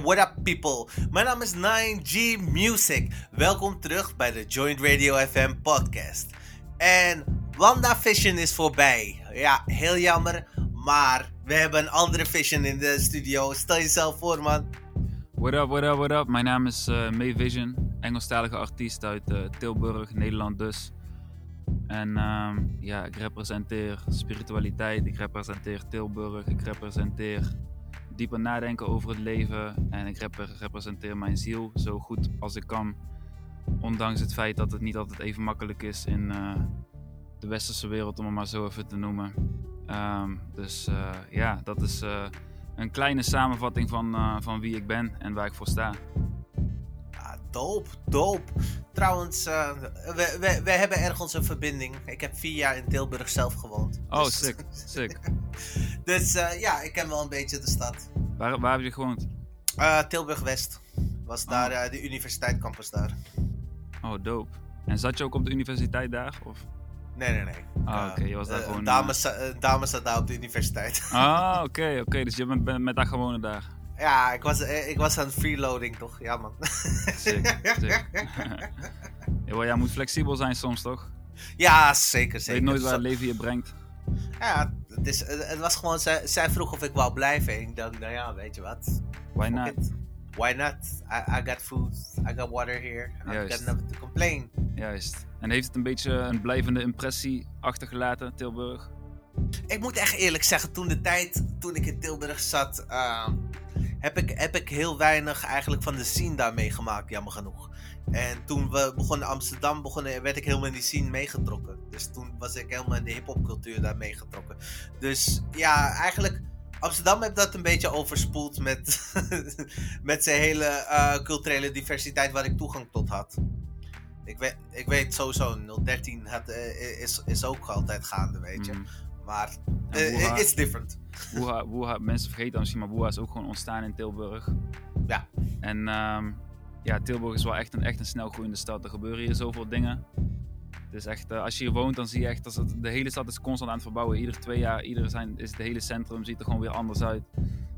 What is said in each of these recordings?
What up people? Mijn naam is 9G Music. Welkom terug bij de Joint Radio FM podcast. En WandaVision is voorbij. Ja, heel jammer, maar we hebben een andere Vision in de studio. Stel jezelf voor, man. What up, what up, what up? Mijn naam is uh, May Vision, Engelstalige artiest uit uh, Tilburg, Nederland dus. En uh, ja, ik representeer spiritualiteit, ik representeer Tilburg, ik representeer dieper nadenken over het leven en ik representeer mijn ziel zo goed als ik kan. Ondanks het feit dat het niet altijd even makkelijk is in uh, de westerse wereld, om het maar zo even te noemen. Um, dus uh, ja, dat is uh, een kleine samenvatting van, van wie ik ben en waar ik voor sta. Dope, dope. Trouwens, we, we, we hebben ergens een verbinding. Ik heb vier jaar in Tilburg zelf gewoond. Oh, dus... sick, sick. dus ja, ik ken wel een beetje de stad. Waar, waar heb je gewoond? Uh, Tilburg West. Was daar oh. de universiteitscampus daar. Oh, dope. En zat je ook op de universiteit daar? Of? Nee, nee, nee. Ah, oké. Okay. Je was daar gewoon... Dames, dames zat daar op de universiteit. Ah, oké, okay, oké. Okay. Dus je bent met haar gewonnen daar? Ja, ik was, ik was aan freeloading toch? Ja, man. Sick, sick. ja, jij moet flexibel zijn soms, toch? Ja, zeker, zeker. Je weet nooit waar het leven je brengt. Ja, het, is, het was gewoon, zij, zij vroeg of ik wou blijven. ik dacht, nou ja, weet je wat? Why not? It. Why not? I, I got food, I got water here. Juist. I got nothing to complain. Juist. En heeft het een beetje een blijvende impressie achtergelaten, Tilburg? Ik moet echt eerlijk zeggen, toen de tijd, toen ik in Tilburg zat, uh, heb, ik, heb ik heel weinig eigenlijk van de scene daar meegemaakt, jammer genoeg. En toen we begonnen Amsterdam begonnen, werd ik helemaal in die scene meegetrokken. Dus toen was ik helemaal in de hip-hopcultuur daar meegetrokken. Dus ja, eigenlijk. Amsterdam heeft dat een beetje overspoeld met, met zijn hele uh, culturele diversiteit waar ik toegang tot had. Ik weet, ik weet sowieso, 013 had, uh, is, is ook altijd gaande, weet je. Mm. Maar uh, it's different. Woeha, Woeha, mensen vergeten misschien, maar Woeha is ook gewoon ontstaan in Tilburg. Ja. En um, ja, Tilburg is wel echt een, echt een snel groeiende stad. Er gebeuren hier zoveel dingen. Dus echt, uh, als je hier woont, dan zie je echt dat het, de hele stad is constant aan het verbouwen. Iedere twee jaar ieder zijn, is het hele centrum ziet er gewoon weer anders uit.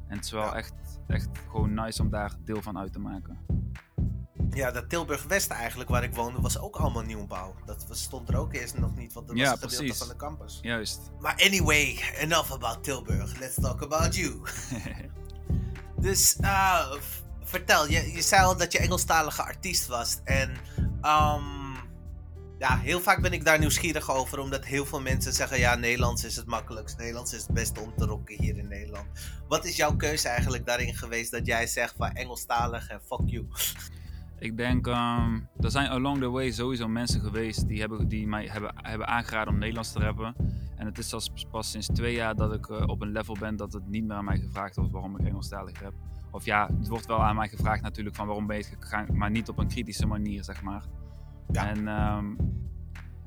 En het is wel echt, echt gewoon nice om daar deel van uit te maken. Ja, dat Tilburg West eigenlijk, waar ik woonde, was ook allemaal nieuwbouw. Dat stond er ook eerst nog niet, want dat was het gedeelte van de campus. Juist. Maar anyway, enough about Tilburg. Let's talk about you. dus, uh, vertel, je, je zei al dat je Engelstalige artiest was. En um, ja, heel vaak ben ik daar nieuwsgierig over, omdat heel veel mensen zeggen: ja, Nederlands is het makkelijkst. Nederlands is het beste om te rocken hier in Nederland. Wat is jouw keuze eigenlijk daarin geweest dat jij zegt van Engelstalig en fuck you? Ik denk, um, er zijn along the way sowieso mensen geweest die, hebben, die mij hebben, hebben aangeraden om Nederlands te rappen. En het is pas, pas sinds twee jaar dat ik uh, op een level ben dat het niet meer aan mij gevraagd wordt waarom ik Engelstalig heb. Of ja, het wordt wel aan mij gevraagd natuurlijk van waarom ben je het gegaan, maar niet op een kritische manier, zeg maar. Ja. En um,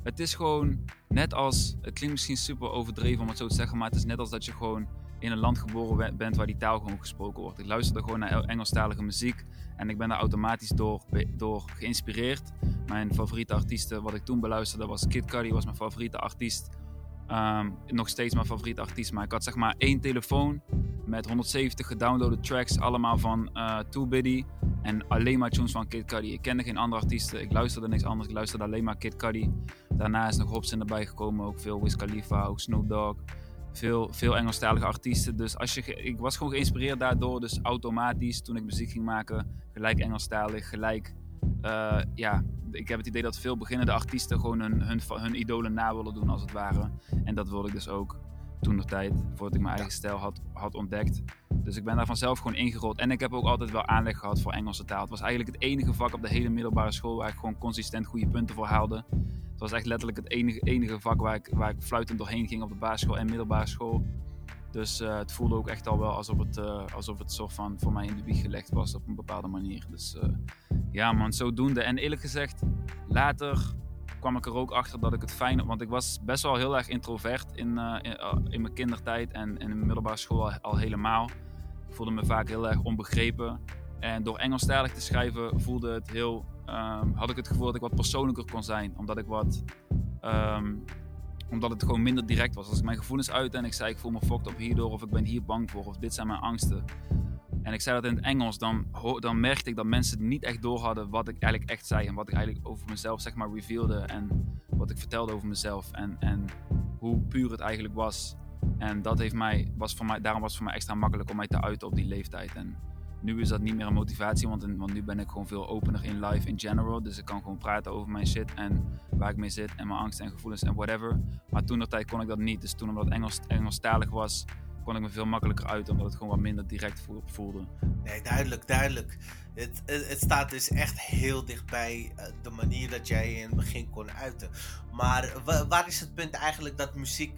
het is gewoon net als, het klinkt misschien super overdreven om het zo te zeggen, maar het is net als dat je gewoon in een land geboren bent waar die taal gewoon gesproken wordt. Ik luisterde gewoon naar Engelstalige muziek en ik ben daar automatisch door, door geïnspireerd. Mijn favoriete artiesten, wat ik toen beluisterde, was Kid Cudi, was mijn favoriete artiest. Um, nog steeds mijn favoriete artiest, maar ik had zeg maar één telefoon met 170 gedownloade tracks, allemaal van uh, Too Biddy en alleen maar tunes van Kid Cudi. Ik kende geen andere artiesten, ik luisterde niks anders, ik luisterde alleen maar Kid Cudi. Daarna is nog Robson erbij gekomen, ook veel Wiz Khalifa, ook Snoop Dogg. Veel, veel Engelstalige artiesten. Dus als je, ik was gewoon geïnspireerd daardoor. Dus automatisch, toen ik muziek ging maken, gelijk Engelstalig, gelijk uh, ja, ik heb het idee dat veel beginnende artiesten gewoon hun, hun, hun idolen na willen doen, als het ware. En dat wilde ik dus ook toen nog tijd, voordat ik mijn eigen stijl had, had ontdekt. Dus ik ben daar vanzelf gewoon ingerold. En ik heb ook altijd wel aanleg gehad voor Engelse taal. Het was eigenlijk het enige vak op de hele middelbare school waar ik gewoon consistent goede punten voor haalde. Het was echt letterlijk het enige, enige vak waar ik, waar ik fluitend doorheen ging op de basisschool en middelbare school. Dus uh, het voelde ook echt al wel alsof het, uh, alsof het soort van voor mij in de wieg gelegd was op een bepaalde manier. Dus uh, ja man, zodoende. En eerlijk gezegd, later kwam ik er ook achter dat ik het fijn... Want ik was best wel heel erg introvert in, in, in, mijn kindertijd en, in de middelbare school al, al, helemaal. Ik voelde me vaak heel erg onbegrepen. En door Engelstalig te schrijven voelde het heel... Um, had ik het gevoel dat ik wat persoonlijker kon zijn. Omdat ik wat... Um, omdat het gewoon minder direct was. Als ik mijn gevoelens uit en ik zei ik voel me fucked op hierdoor of ik ben hier bang voor of dit zijn mijn angsten. en ik zei dat in het Engels, dan, dan merkte ik dat mensen niet echt door hadden wat ik eigenlijk echt zei. En wat ik eigenlijk over mezelf zeg maar revealde. En wat ik vertelde over mezelf. En, en hoe puur het eigenlijk was. En dat heeft mij, was voor mij, daarom was het voor mij extra makkelijk om mij te uiten op die leeftijd. En nu is dat niet meer een motivatie, want, want nu ben ik gewoon veel opener in life in general. Dus ik kan gewoon praten over mijn shit en waar ik mee zit en mijn angst en gevoelens en whatever. Maar toen dat tijd kon ik dat niet. Dus toen omdat het Engels, Engelstalig was, kon ik me veel makkelijker uit, omdat het gewoon wat minder direct voelde. Nee, duidelijk, duidelijk. Het, het, staat dus echt heel dichtbij uh, de manier dat jij in het begin kon uiten. Maar waar is het punt eigenlijk dat muziek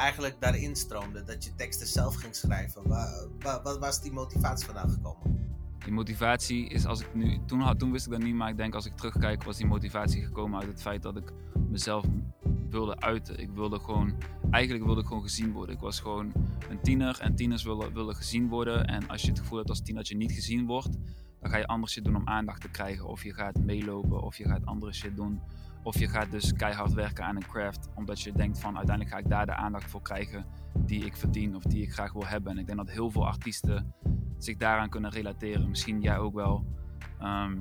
eigenlijk daarin stroomde? Dat je teksten zelf ging schrijven? Waar, waar, was die motivatie vandaan gekomen? Die motivatie is als ik nu. Toen, had, toen wist ik dat niet, maar ik denk als ik terugkijk, was die motivatie gekomen uit het feit dat ik mezelf wilde uiten. Ik wilde gewoon. Eigenlijk wilde ik gewoon gezien worden. Ik was gewoon een tiener en tieners willen, willen gezien worden. En als je het gevoel hebt als tiener dat je niet gezien wordt, dan ga je anders shit doen om aandacht te krijgen. Of je gaat meelopen, of je gaat andere shit doen. Of je gaat dus keihard werken aan een craft, omdat je denkt van uiteindelijk ga ik daar de aandacht voor krijgen die ik verdien of die ik graag wil hebben. En ik denk dat heel veel artiesten zich daaraan kunnen relateren. Misschien jij ook wel. Ehm,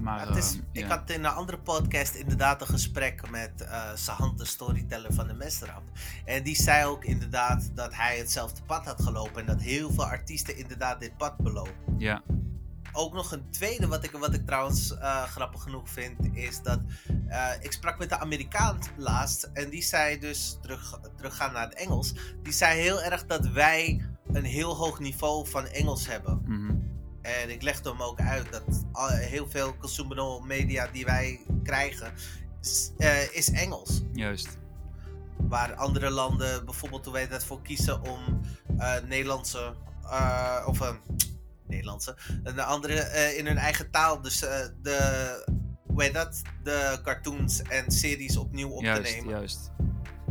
maar, het is, ehm, ik had in een andere podcast inderdaad een gesprek met uh, Sahant, de storyteller van de Mesterrap. En die zei ook inderdaad dat hij hetzelfde pad had gelopen. En dat heel veel artiesten inderdaad dit pad belopen. Ja ook nog een tweede, wat ik, wat ik trouwens uh, grappig genoeg vind, is dat uh, ik sprak met de Amerikaan laatst. En die zei dus, terug, teruggaan naar het Engels. Die zei heel erg dat wij een heel hoog niveau van Engels hebben. Mhm. En ik legde hem ook uit dat heel veel consumer media die wij krijgen, is, uh, is Engels. Juist. Waar andere landen bijvoorbeeld, hoe weet dat, voor kiezen om Nederlandse of Nederlandse. Een andere uh, in hun eigen taal. Dus uh, de, hoe heet dat? De cartoons en series opnieuw op juist, te nemen. Juist.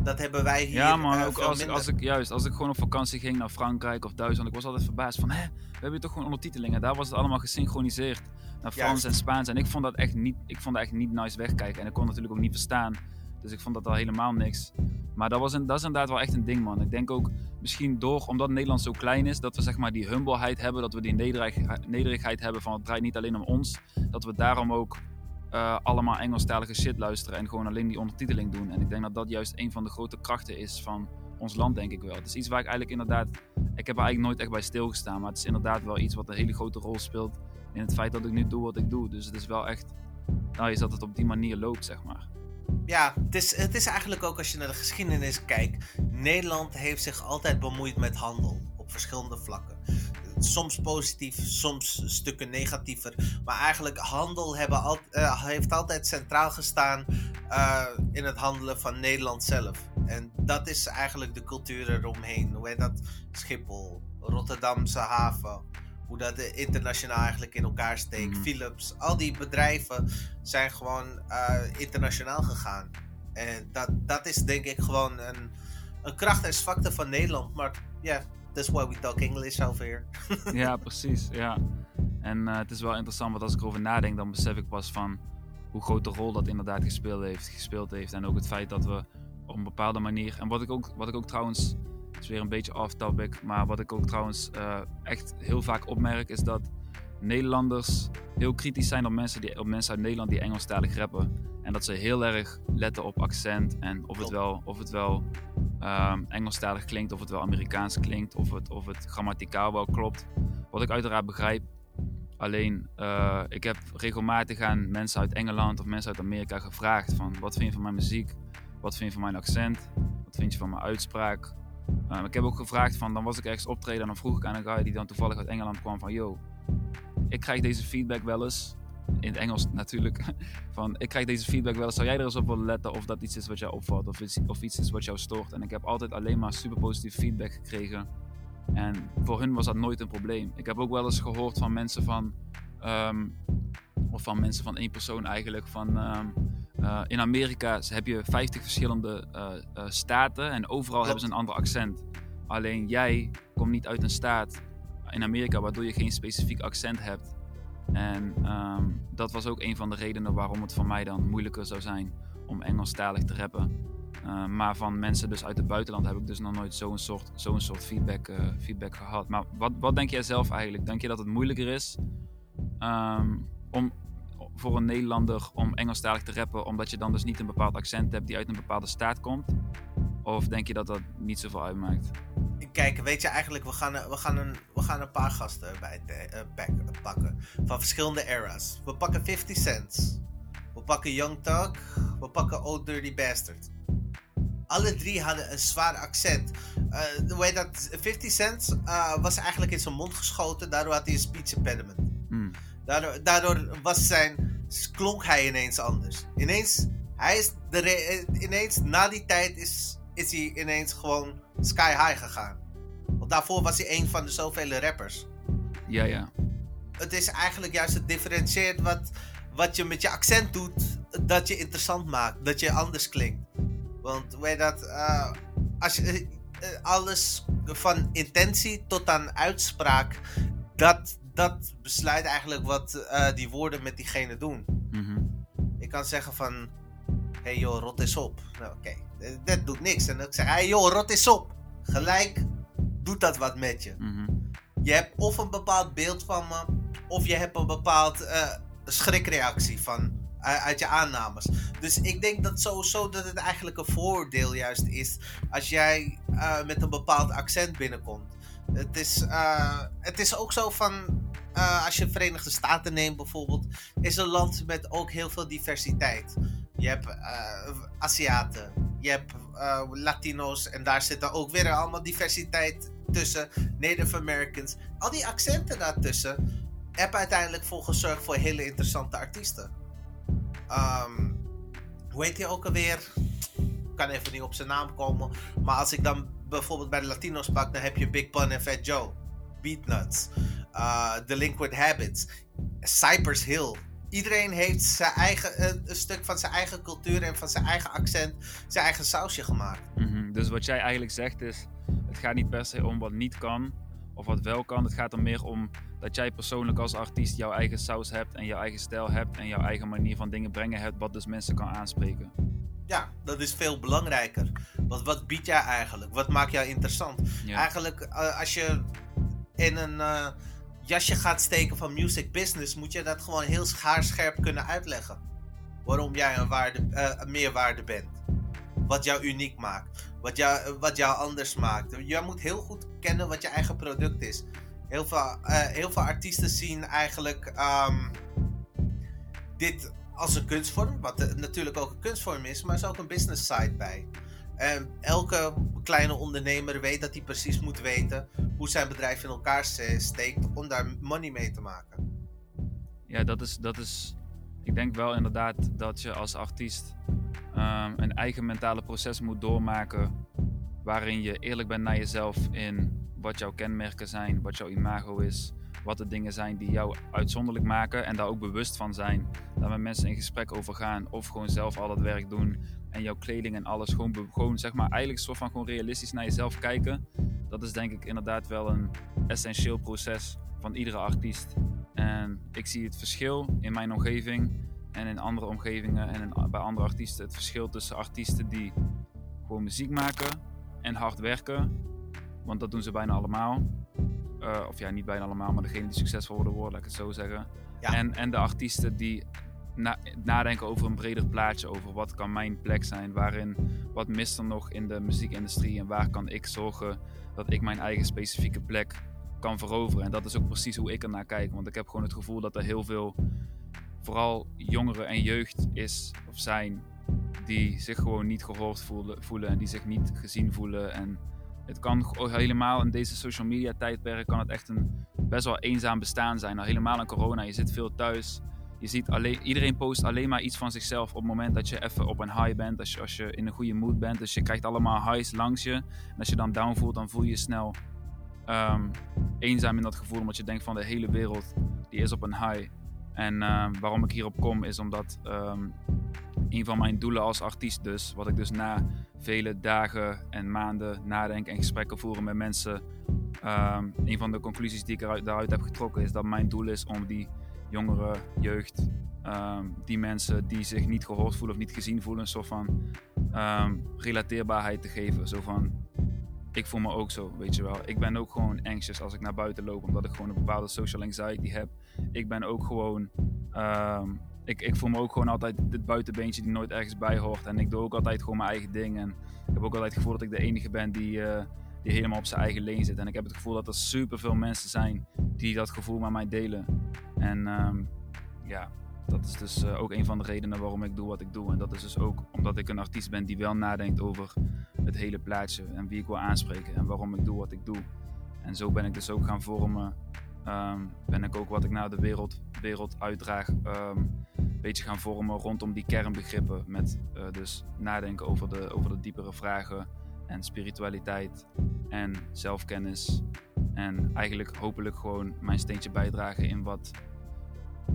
Dat hebben wij hier. Ja, man, uh, ook als ik, als ik, juist, als ik gewoon op vakantie ging naar Frankrijk of Duitsland, ik was altijd verbaasd van, hè, we hebben toch gewoon ondertitelingen. Daar was het allemaal gesynchroniseerd naar Frans juist. en Spaans. En ik vond dat echt niet, ik vond dat echt niet nice wegkijken. En ik kon natuurlijk ook niet verstaan. Dus ik vond dat al helemaal niks. Maar dat, was een, dat is inderdaad wel echt een ding, man. Ik denk ook misschien door, omdat Nederland zo klein is, dat we zeg maar die humbleheid hebben, dat we die nederig, nederigheid hebben van het draait niet alleen om ons. Dat we daarom ook uh, allemaal Engelstalige shit luisteren en gewoon alleen die ondertiteling doen. En ik denk dat dat juist een van de grote krachten is van ons land, denk ik wel. Het is iets waar ik eigenlijk inderdaad, ik heb er eigenlijk nooit echt bij stilgestaan, maar het is inderdaad wel iets wat een hele grote rol speelt in het feit dat ik nu doe wat ik doe. Dus het is wel echt, nou, is dat het op die manier loopt, zeg maar ja, het is, het is eigenlijk ook als je naar de geschiedenis kijkt. Nederland heeft zich altijd bemoeid met handel op verschillende vlakken. Soms positief, soms stukken negatiever. Maar eigenlijk handel hebben uh, heeft altijd centraal gestaan uh, in het handelen van Nederland zelf. En dat is eigenlijk de cultuur eromheen. Hoe heet dat? Schiphol, Rotterdamse haven hoe dat internationaal eigenlijk in elkaar steekt. Mhm. Philips, al die bedrijven zijn gewoon uh, internationaal gegaan. En dat, dat is denk ik gewoon een, een kracht en zwakte van Nederland. Maar ja, yeah, that's why we talk English over here. ja, precies. Ja. En uh, het is wel interessant, want als ik erover nadenk, dan besef ik pas van hoe groot de rol dat inderdaad gespeeld heeft, gespeeld heeft. En ook het feit dat we op een bepaalde manier. En wat ik ook, wat ik ook trouwens is weer een beetje off-topic. Maar wat ik ook trouwens uh, echt heel vaak opmerk, is dat Nederlanders heel kritisch zijn op mensen, die, op mensen uit Nederland die Engelstalig rappen. En dat ze heel erg letten op accent en of het wel, of het wel um, Engelstalig klinkt, of het wel Amerikaans klinkt, of het, of het grammaticaal wel klopt. Wat ik uiteraard begrijp. Alleen, uh, ik heb regelmatig aan mensen uit Engeland of mensen uit Amerika gevraagd van wat vind je van mijn muziek? Wat vind je van mijn accent? Wat vind je van mijn uitspraak? Um, ik heb ook gevraagd van, dan was ik ergens optreden en dan vroeg ik aan een guy die dan toevallig uit Engeland kwam van, yo, ik krijg deze feedback wel eens, in het Engels natuurlijk, van ik krijg deze feedback wel eens, zou jij er eens op willen letten of dat iets is wat jou opvalt of iets, of iets is wat jou stoort? En ik heb altijd alleen maar super positief feedback gekregen en voor hun was dat nooit een probleem. Ik heb ook wel eens gehoord van mensen van, um, of van mensen van één persoon eigenlijk, van... Um, uh, in Amerika heb je 50 verschillende uh, uh, staten en overal hebben ze een ander accent. Alleen jij komt niet uit een staat in Amerika waardoor je geen specifiek accent hebt. En um, dat was ook een van de redenen waarom het voor mij dan moeilijker zou zijn om Engelstalig te rappen. Maar van mensen dus uit het buitenland heb ik dus nog nooit zo'n soort, zo'n soort feedback, feedback gehad. Maar wat, wat denk jij zelf eigenlijk? Denk je dat het moeilijker is um, om voor een Nederlander om Engelstalig te rappen, omdat je dan dus niet een bepaald accent hebt die uit een bepaalde staat komt? Of denk je dat dat niet zoveel uitmaakt? Kijk, weet je eigenlijk, we gaan, we gaan, een, we gaan een paar gasten bij uh, pakken. Van verschillende eras. We pakken 50 Cent. We pakken Young Thug. We pakken Old Dirty Bastard. Alle drie hadden een zwaar accent. Uh, hoe heet dat? 50 Cent uh, was eigenlijk in zijn mond geschoten. Daardoor had hij een speech impediment. Hmm. Daardoor, daardoor was zijn, klonk hij ineens anders. Ineens, hij is de ineens na die tijd is, is hij ineens gewoon sky high gegaan. Want daarvoor was hij een van de zoveel rappers. Ja, ja. Het is eigenlijk juist het differentieert wat, wat je met je accent doet, dat je interessant maakt, dat je anders klinkt. Want weet dat, uh, als je, uh, alles van intentie tot aan uitspraak, dat, dat besluit eigenlijk wat uh, die woorden met diegene doen. Mm Ik kan zeggen van, hey joh, rot is op. Nou, oké, okay. dat doet niks. En dan zeg ik, hey joh, rot is op. Gelijk doet dat wat met je. Mm -hmm. Je hebt of een bepaald beeld van me, of je hebt een bepaald uh, schrikreactie van, uh, uit je aannames. Dus ik denk dat sowieso dat het eigenlijk een voordeel juist is als jij met een bepaald accent binnenkomt. Het is, het is ook zo van, als je Verenigde Staten neemt bijvoorbeeld, is een land met ook heel veel diversiteit. Je hebt Aziaten, je hebt Latino's en daar zit dan ook weer allemaal diversiteit tussen Native Americans. Al die accenten daartussen hebben uiteindelijk voor gezorgd voor hele interessante artiesten. Um, hoe heet hij ook alweer? Ik kan even niet op zijn naam komen. Maar als ik dan bijvoorbeeld bij de Latino's pak, dan heb je Big Pun en Fat Joe. Beatnuts. Uh, Delinquent Habits. Cypress Hill. Iedereen heeft zijn eigen, een, stuk van zijn eigen cultuur en van zijn eigen accent, zijn eigen sausje gemaakt. -hmm. Dus wat jij eigenlijk zegt is, het gaat niet per se om wat niet kan of wat wel kan. Het gaat er meer om dat jij persoonlijk als artiest jouw eigen saus hebt en jouw eigen stijl hebt en jouw eigen manier van dingen brengen hebt, wat dus mensen kan aanspreken. Ja, dat is veel belangrijker. Wat, wat biedt jij eigenlijk? Wat maakt jou interessant? Eigenlijk, uh, als je in een uh, jasje gaat steken van music business, moet je dat gewoon heel schaarscherp kunnen uitleggen. Waarom jij een, waarde, uh, een meerwaarde bent. Wat jou uniek maakt. Wat jou, wat jou anders maakt. Je moet heel goed kennen wat je eigen product is. Heel veel, heel veel artiesten zien eigenlijk um, dit als een kunstvorm. Wat natuurlijk ook een kunstvorm is, maar is ook een business side bij. En elke kleine ondernemer weet dat hij precies moet weten hoe zijn bedrijf in elkaar steekt om daar money mee te maken. Ja, dat is, dat is. Ik denk wel inderdaad dat je als artiest um, een eigen mentale proces moet doormaken. Waarin je eerlijk bent naar jezelf in wat jouw kenmerken zijn, wat jouw imago is, wat de dingen zijn die jou uitzonderlijk maken en daar ook bewust van zijn. Daar met mensen in gesprek over gaan of gewoon zelf al dat werk doen en jouw kleding en alles gewoon, gewoon zeg maar eigenlijk soort van gewoon realistisch naar jezelf kijken. Dat is denk ik inderdaad wel een essentieel proces van iedere artiest. En ik zie het verschil in mijn omgeving en in andere omgevingen en bij andere artiesten. Het verschil tussen artiesten die gewoon muziek maken en hard werken want dat doen ze bijna allemaal. Uh, of ja, niet bijna allemaal, maar degene die succesvol worden, worden laat ik het zo zeggen. Ja. En, en de artiesten die na, nadenken over een breder plaatje, over wat kan mijn plek zijn, waarin, wat mist er nog in de muziekindustrie en waar kan ik zorgen dat ik mijn eigen specifieke plek kan veroveren. En dat is ook precies hoe ik er naar kijk, want ik heb gewoon het gevoel dat er heel veel, vooral jongeren en jeugd is of zijn, die zich gewoon niet gehoord voelen, voelen en die zich niet gezien voelen en het kan helemaal in deze social media tijdperk kan het echt een best wel eenzaam bestaan zijn. Nou, helemaal in corona, je zit veel thuis. Je ziet alleen, iedereen post alleen maar iets van zichzelf op het moment dat je even op een high bent, als je, als je in een goede mood bent. Dus je krijgt allemaal highs langs je. En als je dan down voelt, dan voel je je snel um, eenzaam in dat gevoel, omdat je denkt van de hele wereld die is op een high. En uh, waarom ik hierop kom is omdat um, een van mijn doelen als artiest dus, wat ik dus na vele dagen en maanden nadenken en gesprekken voeren met mensen, um, een van de conclusies die ik eruit, daaruit heb getrokken is dat mijn doel is om die jongere jeugd ehm, die mensen die zich niet gehoord voelen of niet gezien voelen, een soort van ehm, relateerbaarheid te geven. Zo van, ik voel me ook zo, weet je wel. Ik ben ook gewoon anxious als ik naar buiten loop, omdat ik gewoon een bepaalde social anxiety heb. Ik ben ook gewoon, ehm, ik, ik voel me ook gewoon altijd dit buitenbeentje die nooit ergens bij hoort. En ik doe ook altijd gewoon mijn eigen ding. En ik heb ook altijd het gevoel dat ik de enige ben die, eh, die helemaal op zijn eigen leen zit. En ik heb het gevoel dat er super veel mensen zijn die dat gevoel met mij delen. En ehm, ja, dat is dus eh, ook een van de redenen waarom ik doe wat ik doe. En dat is dus ook omdat ik een artiest ben die wel nadenkt over het hele plaatje en wie ik wil aanspreken en waarom ik doe wat ik doe. En zo ben ik dus ook gaan vormen. Ehm, ben ik ook wat ik naar de wereld, wereld uitdraag, ehm, een beetje gaan vormen rondom die kernbegrippen. Met uh, dus nadenken over de, over de diepere vragen en spiritualiteit en zelfkennis. En eigenlijk hopelijk gewoon mijn steentje bijdragen in wat,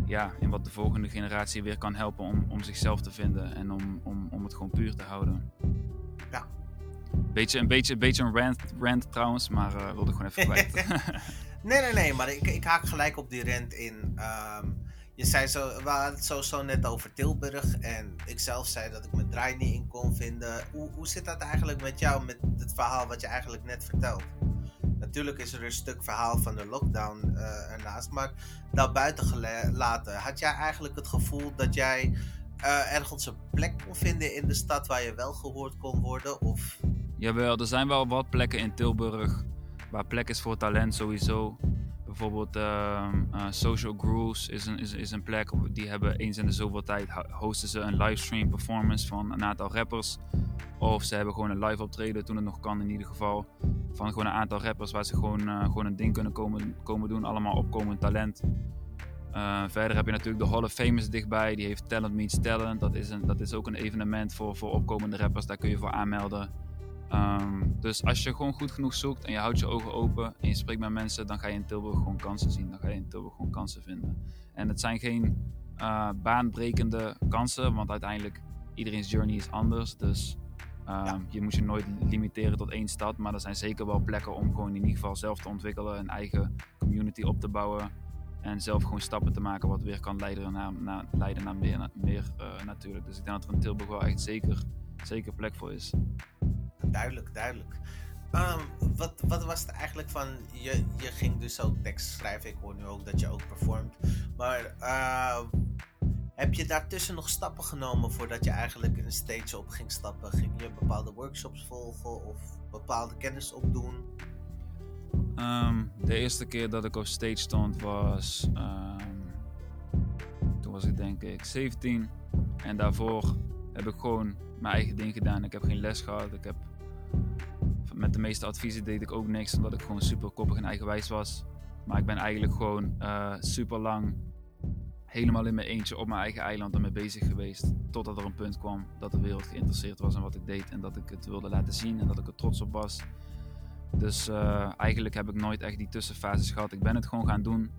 ja, in wat de volgende generatie weer kan helpen om, om zichzelf te vinden en om, om, om het gewoon puur te houden. Ja. Beetje, een, beetje, een beetje een rant, rant trouwens, maar uh, wilde gewoon even kwijt. nee, nee, nee, maar ik, ik haak gelijk op die rant in. Um, je zei zo, we hadden het zo, zo net over Tilburg. En ik zelf zei dat ik mijn draai niet in kon vinden. Hoe, hoe zit dat eigenlijk met jou, met het verhaal wat je eigenlijk net vertelt? Natuurlijk is er een stuk verhaal van de lockdown uh, ernaast. Maar dat buiten gelaten, had jij eigenlijk het gevoel dat jij uh, ergens een plek kon vinden in de stad waar je wel gehoord kon worden? Of... Jawel, er zijn wel wat plekken in Tilburg waar plek is voor talent sowieso. Bijvoorbeeld uh, uh, Social Grooves is een, is, is een plek, die hebben eens in de zoveel tijd hosten ze een livestream performance van een aantal rappers. Of ze hebben gewoon een live optreden, toen het nog kan in ieder geval. Van gewoon een aantal rappers waar ze gewoon, uh, gewoon een ding kunnen komen, komen doen, allemaal opkomend talent. Uh, verder heb je natuurlijk de Hall of Famous dichtbij, die heeft Talent Meets Talent. Dat is, een, dat is ook een evenement voor, voor opkomende rappers, daar kun je voor aanmelden. Um, dus als je gewoon goed genoeg zoekt en je houdt je ogen open en je spreekt met mensen, dan ga je in Tilburg gewoon kansen zien. Dan ga je in Tilburg gewoon kansen vinden. En het zijn geen uh, baanbrekende kansen, want uiteindelijk iedereen's journey is anders. Dus um, ja. je moet je nooit limiteren tot één stad, maar er zijn zeker wel plekken om gewoon in ieder geval zelf te ontwikkelen, een eigen community op te bouwen. En zelf gewoon stappen te maken wat weer kan leiden naar, naar, leiden naar meer, uh, natuurlijk. Dus ik denk dat er in Tilburg wel echt zeker, zeker plek voor is. Duidelijk, duidelijk. Um, wat, wat was het eigenlijk van, je, je ging dus ook tekst schrijven, ik hoor nu ook dat je ook performt. Maar uh, heb je daartussen nog stappen genomen voordat je eigenlijk een stage op ging stappen? Ging je bepaalde workshops volgen of bepaalde kennis opdoen? Um, de eerste keer dat ik op stage stond was, toen was ik denk ik 17. En daarvoor heb ik gewoon mijn eigen ding gedaan. Ik heb geen les gehad. Ik heb met de meeste adviezen deed ik ook niks, omdat ik gewoon super koppig en eigenwijs was. Maar ik ben eigenlijk gewoon uh, super lang helemaal in mijn eentje op mijn eigen eiland ermee bezig geweest. Totdat er een punt kwam dat de wereld geïnteresseerd was in wat ik deed en dat ik het wilde laten zien en dat ik er trots op was. Dus uh, eigenlijk heb ik nooit echt die tussenfases gehad. Ik ben het gewoon gaan doen.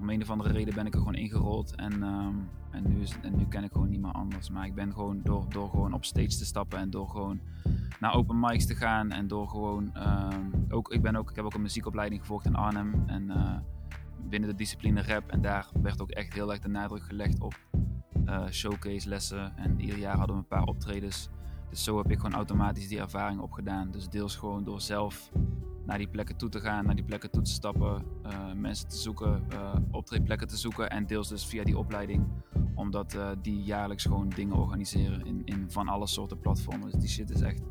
Om een of andere reden ben ik er gewoon ingerold. En, um, en, nu, is, en nu ken ik gewoon niet meer anders. Maar ik ben gewoon door, door gewoon op stage te stappen en door gewoon naar open mics te gaan. En door gewoon. Um, ook, ik, ben ook, ik heb ook een muziekopleiding gevolgd in Arnhem. En uh, binnen de discipline rap. En daar werd ook echt heel erg de nadruk gelegd op uh, showcase lessen. En ieder jaar hadden we een paar optredens. Dus zo heb ik gewoon automatisch die ervaring opgedaan. Dus deels gewoon door zelf naar die plekken toe te gaan, naar die plekken toe te stappen, uh, mensen te zoeken, uh, optreedplekken te zoeken. En deels dus via die opleiding, omdat uh, die jaarlijks gewoon dingen organiseren in, in van alle soorten platformen. Dus die shit is echt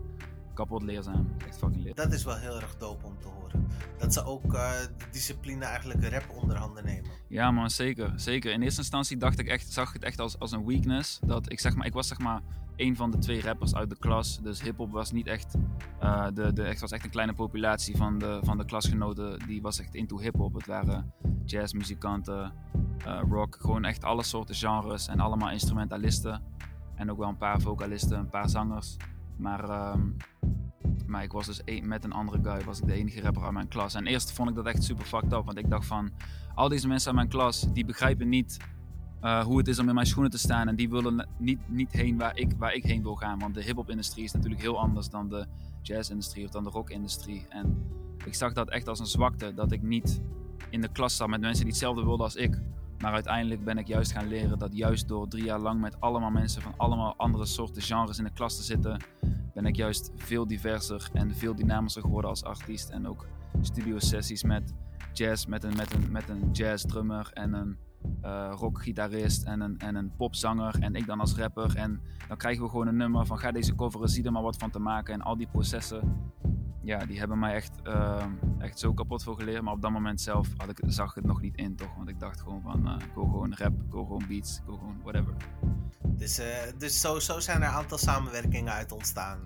kapot leerzaam. Echt fucking. Dat is wel heel erg dope om te horen. Dat ze ook de discipline eigenlijk rap onder handen nemen. Ja man, zeker. Zeker. In eerste instantie dacht ik echt, zag ik het echt als, als een weakness. Dat ik zeg maar, ik was zeg maar een van de twee rappers uit de klas. Dus hip-hop was niet echt. Uh, de, de, echt was echt een kleine populatie van de, van de klasgenoten. Die was echt into hip-hop. Het waren jazzmuzikanten, uh, rock. Gewoon echt alle soorten genres. En allemaal instrumentalisten. En ook wel een paar vocalisten, een paar zangers. Maar, um, maar ik was dus met een andere guy. Was ik de enige rapper uit mijn klas. En eerst vond ik dat echt super fucked up. Want ik dacht van. Al deze mensen uit mijn klas. die begrijpen niet uh, hoe het is om in mijn schoenen te staan. En die willen niet, niet heen waar ik, waar ik heen wil gaan. Want de hip-hop-industrie is natuurlijk heel anders dan de jazz-industrie of dan de rock-industrie. En ik zag dat echt als een zwakte. Dat ik niet in de klas zat met mensen die hetzelfde wilden als ik. Maar uiteindelijk ben ik juist gaan leren dat juist door drie jaar lang met allemaal mensen van allemaal andere soorten genres in de klas te zitten, ben ik juist veel diverser en veel dynamischer geworden als artiest. En ook studio sessies met jazz, met een, met een, met een jazz drummer en een uh, rockgitarist en een, en een popzanger en ik dan als rapper. En dan krijgen we gewoon een nummer van ga deze coveren, zie er maar wat van te maken. En al die processen, ja, die hebben mij echt, uh, echt zo kapot veel geleerd. Maar op dat moment zelf had ik, zag ik het nog niet in toch. Want ik dacht gewoon van, uh, ik wil gewoon rap, ik wil gewoon beats, ik wil gewoon whatever. Dus, dus zo, zo zijn er een aantal samenwerkingen uit ontstaan.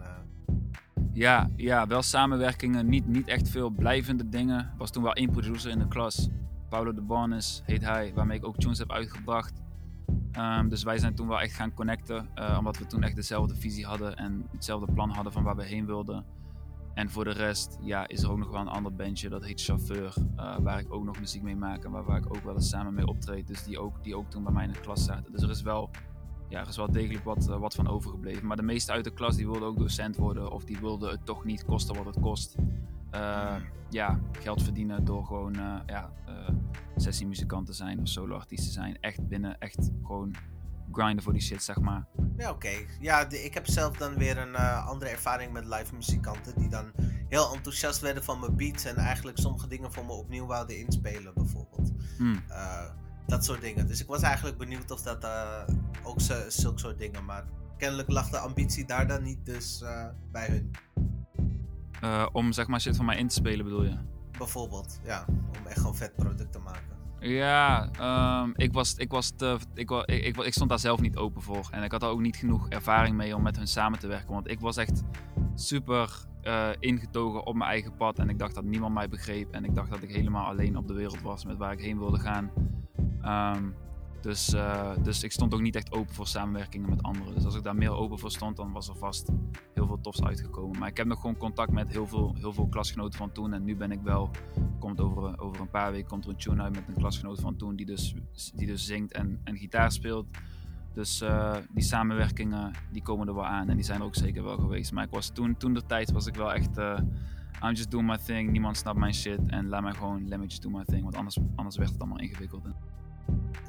Ja, ja, wel samenwerkingen, niet, niet echt veel blijvende dingen. Er was toen wel één producer in de klas Paulo de Bonis heet hij, waarmee ik ook tunes heb uitgebracht. Um, dus wij zijn toen wel echt gaan connecten, omdat we toen echt dezelfde visie hadden en hetzelfde plan hadden van waar we heen wilden. En voor de rest ja, is er ook nog wel een ander bandje, dat heet Chauffeur, uh, waar ik ook nog muziek mee maak en waar, waar, ik ook wel eens samen mee optreed. Dus die ook, die ook toen bij mij in de klas zaten. Dus er is wel, ja, er is wel degelijk wat, uh, wat van overgebleven. Maar de meeste uit de klas die wilden ook docent worden of die wilden het toch niet kosten wat het kost. Uh, ja, geld verdienen door gewoon ja, sessiemuzikant te zijn of soloartiest te zijn. Echt binnen, echt gewoon grinden voor die shit, zeg maar. Ja, oké. Okay. Ja, de, ik heb zelf dan weer een uh, andere ervaring met live muzikanten die dan heel enthousiast werden van mijn beats en eigenlijk sommige dingen voor me opnieuw wouden inspelen, bijvoorbeeld. Hmm. dat soort dingen. Dus ik was eigenlijk benieuwd of dat ook zulke soort dingen, maar kennelijk lag de ambitie daar dan niet dus bij hun. Om zeg maar shit van mij in te spelen bedoel je? Bijvoorbeeld, ja. Om echt gewoon vet product te maken. Ja, um, ik, was, ik, was te, ik, ik, ik, ik, stond daar zelf niet open voor. En ik had daar ook niet genoeg ervaring mee om met hun samen te werken. Want ik was echt super uh, ingetogen op mijn eigen pad. En ik dacht dat niemand mij begreep. En ik dacht dat ik helemaal alleen op de wereld was met waar ik heen wilde gaan. Um, dus, uh, dus ik stond ook niet echt open voor samenwerkingen met anderen. Dus als ik daar meer open voor stond, dan was er vast heel veel tofs uitgekomen. Maar ik heb nog gewoon contact met heel veel, heel veel klasgenoten van toen. En nu ben ik wel, komt over, over een paar weken komt er een tune uit met een klasgenoot van toen die dus, die dus zingt en, en gitaar speelt. Dus uh, die samenwerkingen die komen er wel aan en die zijn er ook zeker wel geweest. Maar ik was toen, toen de tijd was ik wel echt, uh, I'm just doing my thing, niemand snapt mijn shit en laat mij gewoon, let me just do my thing. Want anders, anders werd het allemaal ingewikkeld.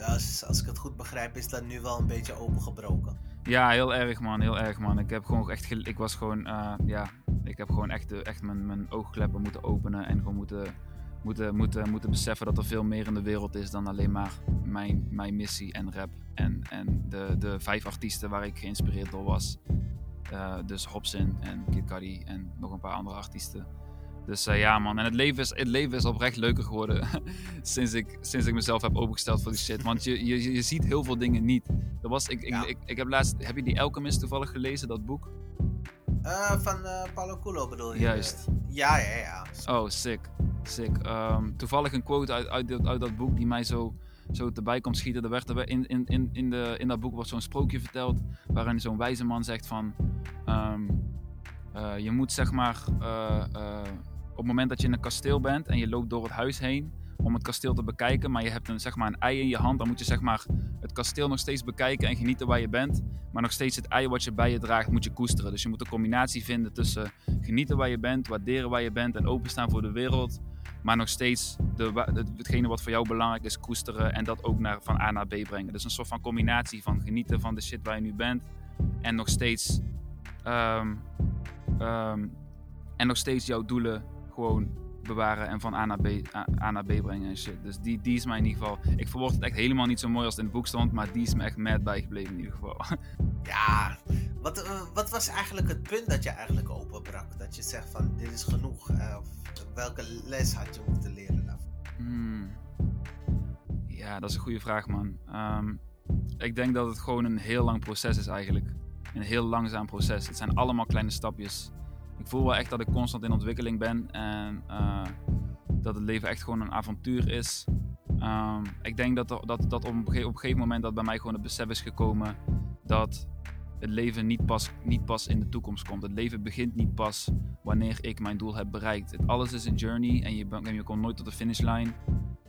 Als, ik het goed begrijp, is dat nu wel een beetje opengebroken. Ja, heel erg man, heel erg man. Ik heb gewoon echt, ik was gewoon, uh, ja, ik heb gewoon echt, echt mijn, mijn oogkleppen moeten openen en gewoon moeten, moeten, moeten, moeten beseffen dat er veel meer in de wereld is dan alleen maar mijn, mijn missie en rap. En, en de, de vijf artiesten waar ik geïnspireerd door was. Uh, dus Hobson en Kid Cudi en nog een paar andere artiesten. Dus uh, ja, man. En het leven is, het leven is oprecht leuker geworden sinds, ik, sinds ik mezelf heb opengesteld voor die shit. Want je, je, je ziet heel veel dingen niet. Er was, ik, ja. ik, ik, ik, heb laatst... Heb je die Alchemist toevallig gelezen, dat boek? Uh, van uh, Paulo Coelho bedoel je? Juist. Ja, ja, ja. Oh, sick. Sick. Um, toevallig een quote uit, uit, uit, dat boek die mij zo, zo erbij komt schieten. Er werd er in, in, in, in, de, in dat boek wordt zo'n sprookje verteld. Waarin zo'n wijze man zegt van... Um, uh, je moet zeg maar op het moment dat je in een kasteel bent en je loopt door het huis heen om het kasteel te bekijken, maar je hebt een, zeg maar, een ei in je hand, dan moet je zeg maar, het kasteel nog steeds bekijken en genieten waar je bent. Maar nog steeds het ei wat je bij je draagt moet je koesteren. Dus je moet een combinatie vinden tussen genieten waar je bent, waarderen waar je bent en openstaan voor de wereld. Maar nog steeds de, hetgene wat voor jou belangrijk is, koesteren en dat ook naar, van A naar B brengen. Dus een soort van combinatie van genieten van de shit waar je nu bent en nog steeds, um, um, en nog steeds jouw doelen gewoon bewaren en van A naar B, A, naar B brengen en shit. Dus die, die is mij in ieder geval... Ik verwacht het echt helemaal niet zo mooi als het in het boek stond, maar die is me echt mad bijgebleven in ieder geval. Ja, wat, uh, wat was eigenlijk het punt dat je eigenlijk openbrak? Dat je zegt van, dit is genoeg. Uh, welke les had je moeten leren daarvan? Hmm. Ja, dat is een goede vraag, man. Um, ik denk dat het gewoon een heel lang proces is eigenlijk. Een heel langzaam proces. Het zijn allemaal kleine stapjes ik voel wel echt dat ik constant in ontwikkeling ben en uh, dat het leven echt gewoon een avontuur is. Um, ik denk dat, dat, dat op, een gegeven, moment dat bij mij gewoon het besef is gekomen dat het leven niet pas, niet pas in de toekomst komt. Het leven begint niet pas wanneer ik mijn doel heb bereikt. Het, alles is een journey en je, komt nooit tot de finishlijn.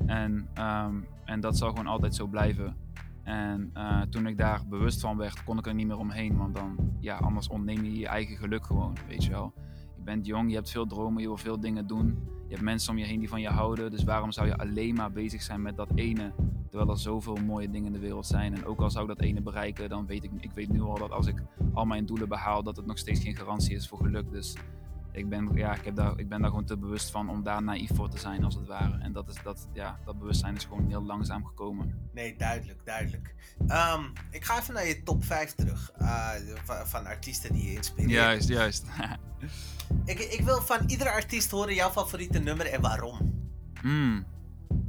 En, um, en dat zal gewoon altijd zo blijven. En uh, toen ik daar bewust van werd, kon ik er niet meer omheen. Want dan, ja, anders ontneem je je eigen geluk gewoon, weet je wel. Je bent jong, je hebt veel dromen, je wil veel dingen doen. Je hebt mensen om je heen die van je houden. Dus waarom zou je alleen maar bezig zijn met dat ene? Terwijl er zoveel mooie dingen in de wereld zijn. En ook al zou ik dat ene bereiken, dan weet ik, ik weet nu al dat als ik al mijn doelen behaal, dat het nog steeds geen garantie is voor geluk. Dus ik ben, ja, ik, heb daar, ik ben daar gewoon te bewust van om daar naïef voor te zijn, als het ware. En dat, is, dat, ja, dat bewustzijn is gewoon heel langzaam gekomen. Nee, duidelijk, duidelijk. Ehm, ik ga even naar je top 5 terug. Uh, van, van, artiesten die je inspireert. Juist, juist. ik, ik wil van iedere artiest horen jouw favoriete nummer en waarom. Hmm.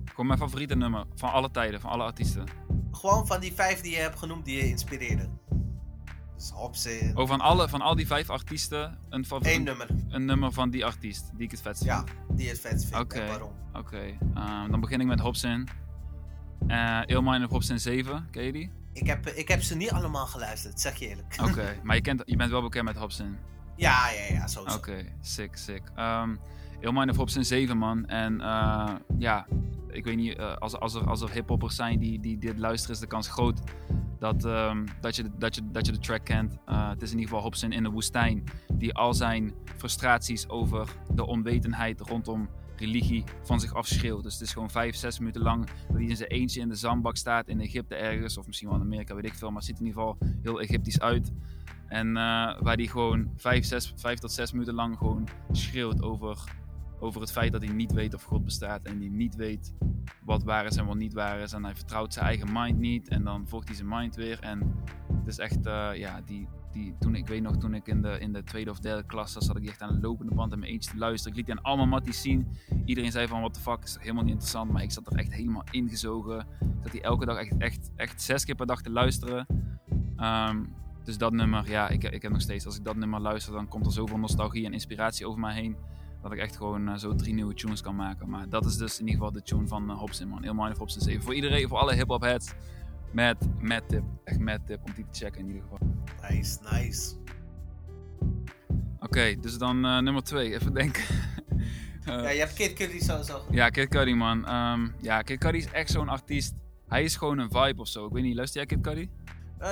Gewoon mijn favoriete nummer van alle tijden, van alle artiesten. Gewoon van die vijf die je hebt genoemd die je inspireerde. Dus Oh, van, alle, van al die vijf artiesten een favoriet? Eén nummer. Een nummer van die artiest die ik het vetst vind? Ja, die het vetst vind. Oké. waarom? Oké. Ehm, dan begin ik met Hobson. Uh, Ilmine of Hobson 7, ken je die? Ik heb, ik heb ze niet allemaal geluisterd, zeg je eerlijk. Oké, maar je, kent, je bent wel bekend met Hobson? Ja, ja, ja, sowieso. Oké, sick, sick. Um, Ilmine of Hobson 7, man. En uh, ja, ik weet niet, uh, als, als er, als er hiphoppers zijn die, die dit luisteren, is de kans groot dat, um, dat, je, dat, je, dat je de track kent. Uh, het is in ieder geval Hobson in de woestijn, die al zijn frustraties over de onwetendheid rondom religie van zich afschreeuwt. Dus het is gewoon vijf, zes minuten lang dat hij in zijn eentje in de zandbak staat in Egypte ergens, of misschien wel in Amerika, weet ik veel, maar het ziet in ieder geval heel Egyptisch uit. En uh, waar hij gewoon vijf, zes, vijf tot zes minuten lang gewoon schreeuwt over over het feit dat hij niet weet of God bestaat en hij niet weet wat waar is en wat niet waar is. En hij vertrouwt zijn eigen mind niet en dan volgt hij zijn mind weer. En het is echt, uh, ja, die, die, toen, ik weet nog, toen ik in de, in de tweede of derde klas zat, zat ik echt aan een lopende band in mijn eentje te luisteren. Ik liet die aan allemaal matties zien. Iedereen zei van, what the fuck, is helemaal niet interessant. Maar ik zat er echt helemaal ingezogen. Dat hij elke dag echt, echt, echt zes keer per dag te luisteren. Um, dus dat nummer, ja, ik, ik heb nog steeds, als ik dat nummer luister, dan komt er zoveel nostalgie en inspiratie over mij heen dat ik echt gewoon uh, zo drie nieuwe tunes kan maken. Maar dat is dus in ieder geval de tune van uh, Hobson, man. Heel of Hobson 7. Voor iedereen, voor alle hip-hop heads. Met, met tip. Echt met tip om die te checken in ieder geval. Nice, nice. Oké, okay, dus dan uh, nummer 2. Even denken. ja, je hebt Kid Cudi sowieso. Ja, Kid Cudi, man. Um, ja, Kid Cudi is echt zo'n artiest. Hij is gewoon een vibe of zo. Ik weet niet, luister jij Kid Cudi?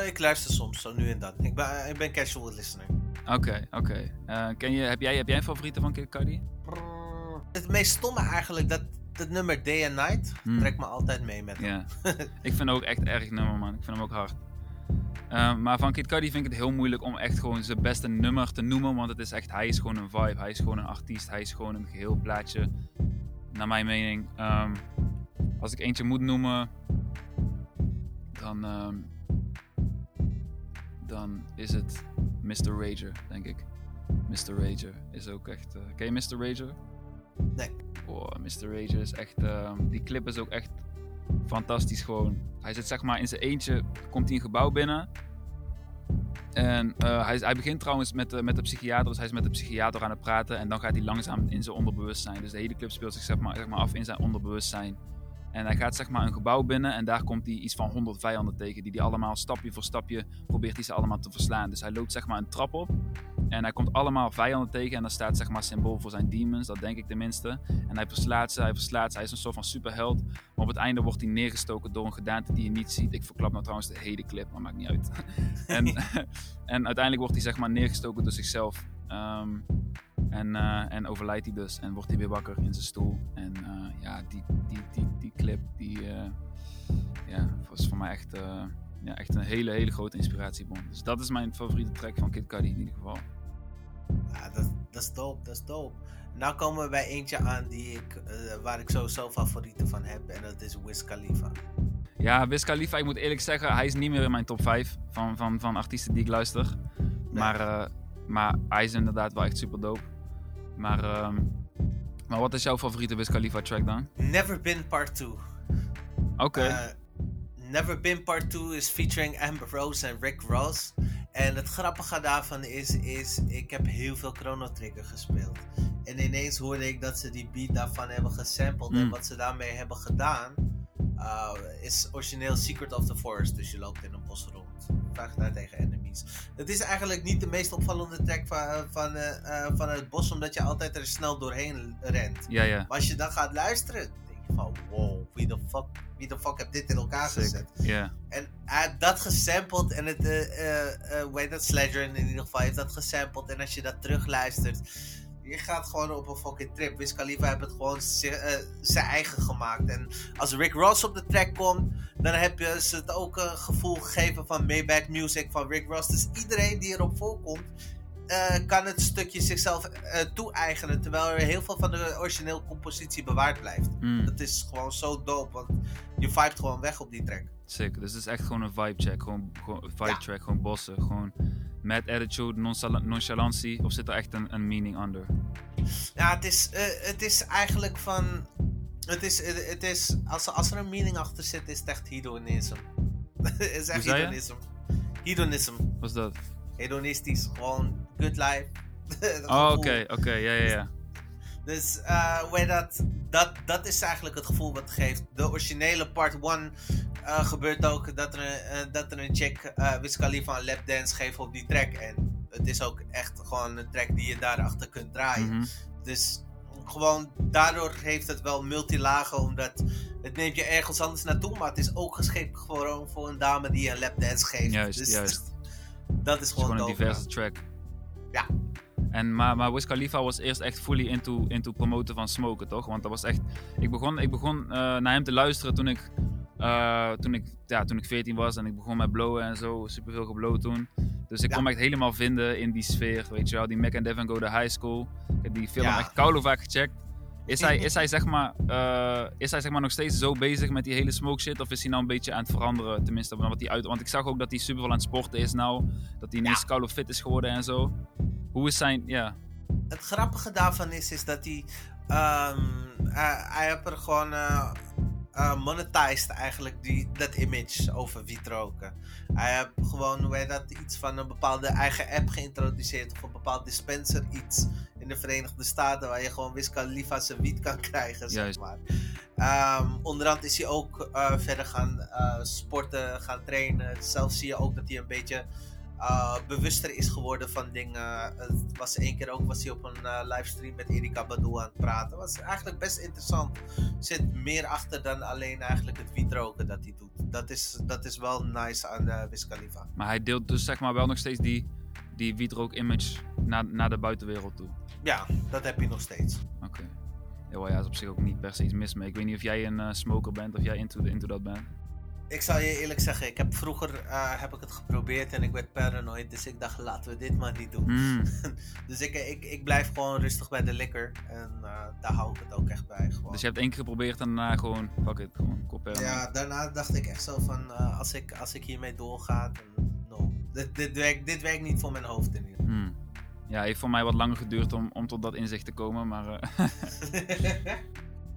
Ik luister soms, zo nu en dan. Ik ben, ik ben casual listener. Oké, oké. Uh, ken je, heb, jij, heb jij een favoriete van Kid Cudi? Het meest stomme eigenlijk, dat, dat nummer Day and Night hmm. trekt me altijd mee met hem. Ik vind ook echt erg nummer, man. Ik vind hem ook hard. Uh, maar van Kid Cudi vind ik het heel moeilijk om echt gewoon zijn beste nummer te noemen. Want het is echt, hij is gewoon een vibe. Hij is gewoon een artiest. Hij is gewoon een geheel plaatje. Naar mijn mening. Um, als ik eentje moet noemen, dan, um, dan is het Mr. Rager, denk ik. Mr. Rager is ook echt. Uh, ken je Mr. Rager? Nee. Oh, Mr. Rager is echt. Uh, die clip is ook echt fantastisch gewoon. Hij zit zeg maar in zijn eentje, komt hij een gebouw binnen. En uh, hij, hij, begint trouwens met, uh, met de psychiater, dus hij is met de psychiater aan het praten. En dan gaat hij langzaam in zijn onderbewustzijn. Dus de hele clip speelt zich zeg maar, zeg maar af in zijn onderbewustzijn. En hij gaat zeg maar een gebouw binnen en daar komt hij iets van 100 vijanden tegen. Die hij allemaal stapje voor stapje probeert hij ze allemaal te verslaan. Dus hij loopt zeg maar een trap op en hij komt allemaal vijanden tegen. En daar staat zeg maar symbool voor zijn demons, dat denk ik tenminste. En hij verslaat ze, hij verslaat ze. Hij is een soort van superheld. Maar op het einde wordt hij neergestoken door een gedaante die je niet ziet. Ik verklap nou trouwens de hele clip, maar maakt niet uit. en, en uiteindelijk wordt hij zeg maar neergestoken door zichzelf. Um, en, uh, en overlijdt hij dus en wordt hij weer wakker in zijn stoel. En uh, ja, die, die, die, die clip die, uh, ja, was voor mij echt, ja, echt een hele, hele grote inspiratiebron. Dus dat is mijn favoriete track van Kid Cudi in ieder geval. Ja, dat, dat is dope, dat is dope. Nou komen we bij eentje aan die ik, waar ik sowieso favorieten van heb en dat is Wiz Khalifa. Ja, Wiz Khalifa, ik moet eerlijk zeggen, hij is niet meer in mijn top 5 van, van, van artiesten die ik luister. Nee. Maar, maar hij is inderdaad wel echt super dope. Maar, um, maar wat is jouw favoriete Wiz Khalifa track dan? Never Been Part 2. Oké. Okay. Uh, Never Been Part 2 is featuring Amber Rose en Rick Ross. En het grappige daarvan is, is ik heb heel veel Chrono Trigger gespeeld. En ineens hoorde ik dat ze die beat daarvan hebben gesampled. Mm. En wat ze daarmee hebben gedaan, uh, is origineel Secret of the Forest. Dus je loopt in een bos rond. Vraag daar tegen enemies. Het is eigenlijk niet de meest opvallende track van, van, uh, van het bos, omdat je altijd er snel doorheen rent. Ja, ja. Maar als je dan gaat luisteren, denk je van wow, wie de fuck, wie de fuck heeft dit in elkaar Sick. gezet? Ja. En hij heeft dat gesampled en het, uh, uh, hoe heet dat, Sledger in ieder geval heeft dat gesampled. En als je dat terugluistert, Je gaat gewoon op een fucking trip. Wiz Khalifa heeft het gewoon eh, zijn eigen gemaakt. En als Rick Ross op de track komt, dan heb je ze het ook een gevoel gegeven van Maybach Music van Rick Ross. Dus iedereen die erop voorkomt, eh, kan het stukje zichzelf eh, toe-eigenen. Terwijl er heel veel van de origineel compositie bewaard blijft. Mm, Dat is gewoon zo dope, want je vibet gewoon weg op die track. sick. Dus het is echt gewoon een vibe check. Gewoon, vibe Ja. track, gewoon bossen. Gewoon met attitude, nonchala- nonchalantie. Of zit er echt een, een meaning onder? Ja, het is, eh, het is eigenlijk van. Het is, het is als, als er een meaning achter zit, is het echt hedonism. het is echt zei je? hedonism. Hedonism. Wat is dat? Hedonistisch. Gewoon good life. Oh, oké, oké, ja, ja, ja. Dus eh, hoe heet dat, dat, dat is eigenlijk het gevoel wat het geeft. De originele part 1 gebeurt ook dat er, een- eh, dat er een chick eh Wiz Khalifa een lapdance geeft op die track. En het is ook echt gewoon een track die je daarachter kunt draaien. Mhm. Dus gewoon daardoor heeft het wel multilagen, omdat het neemt je ergens anders naartoe, maar het is ook geschikt gewoon voor een dame die een lapdance geeft. Juist, dus juist. Dat is Het is gewoon, gewoon een diverse track. Ja. En, maar, maar Wiz Khalifa was eerst echt fully into, into promoten van smoken, toch? Want dat was echt... Ik begon, ik begon eh, naar hem te luisteren toen ik, eh, toen, ik, ja, toen ik 14 was en ik begon met blowen en zo. Superveel geblowd toen. Dus ik Ja. kon me echt helemaal vinden in die sfeer, weet je wel. Die Mac and Devin Go to High School. Ik heb die film Ja. echt koude vaak gecheckt. Is hij, is, hij, zeg maar, eh, is hij zeg maar nog steeds zo bezig met die hele smoke shit? Of is hij nou een beetje aan het veranderen? Tenminste, wat hij uit. Want ik zag ook dat hij super veel aan het sporten is nou. Dat hij ineens koude fit is geworden en zo. Hoe is zijn. Ja. Het grappige daarvan is, is dat hij, ehm, hij, hij heeft er gewoon eh, monetized eigenlijk die, dat image over wiet roken. Hij heeft gewoon, hoe dat, iets van een bepaalde eigen app geïntroduceerd of een bepaald dispenser iets in de Verenigde Staten waar je gewoon Wiz Khalifa zijn wiet kan krijgen, zeg Juist. maar. Ehm onderhand is hij ook eh, verder gaan eh, sporten, gaan trainen. Zelf zie je ook dat hij een beetje eh, bewuster is geworden van dingen. Het was één keer ook was hij op een livestream met Erika Badu aan het praten. was eigenlijk best interessant. Er zit meer achter dan alleen eigenlijk het wietroken dat hij doet. Dat is, dat is wel nice aan uh, Wiz Khalifa. Maar hij deelt dus zeg maar wel nog steeds die, die wietrook-image naar, naar de buitenwereld toe. Ja, dat heb je nog steeds. Oké. Ja, wel, ja, is op zich ook niet per se iets mis mee. Ik weet niet of jij een eh, smoker bent of jij into, into dat bent. Ik zal je eerlijk zeggen, ik heb vroeger eh, heb ik het geprobeerd en ik werd paranoid. Dus ik dacht, laten we dit maar niet doen. Mm, Dus ik, ik, ik blijf gewoon rustig bij de liquor. En eh, daar hou ik het ook echt bij. Gewoon. dus je hebt één keer geprobeerd en daarna gewoon, fuck it, gewoon kop. Ja, daarna dacht ik echt zo van, als, ik, als ik hiermee doorga, dan no. Dit, dit, werkt, dit werkt niet voor mijn hoofd in ieder geval. Mm. Ja, heeft voor mij wat langer geduurd om, om tot dat inzicht te komen, maar eh,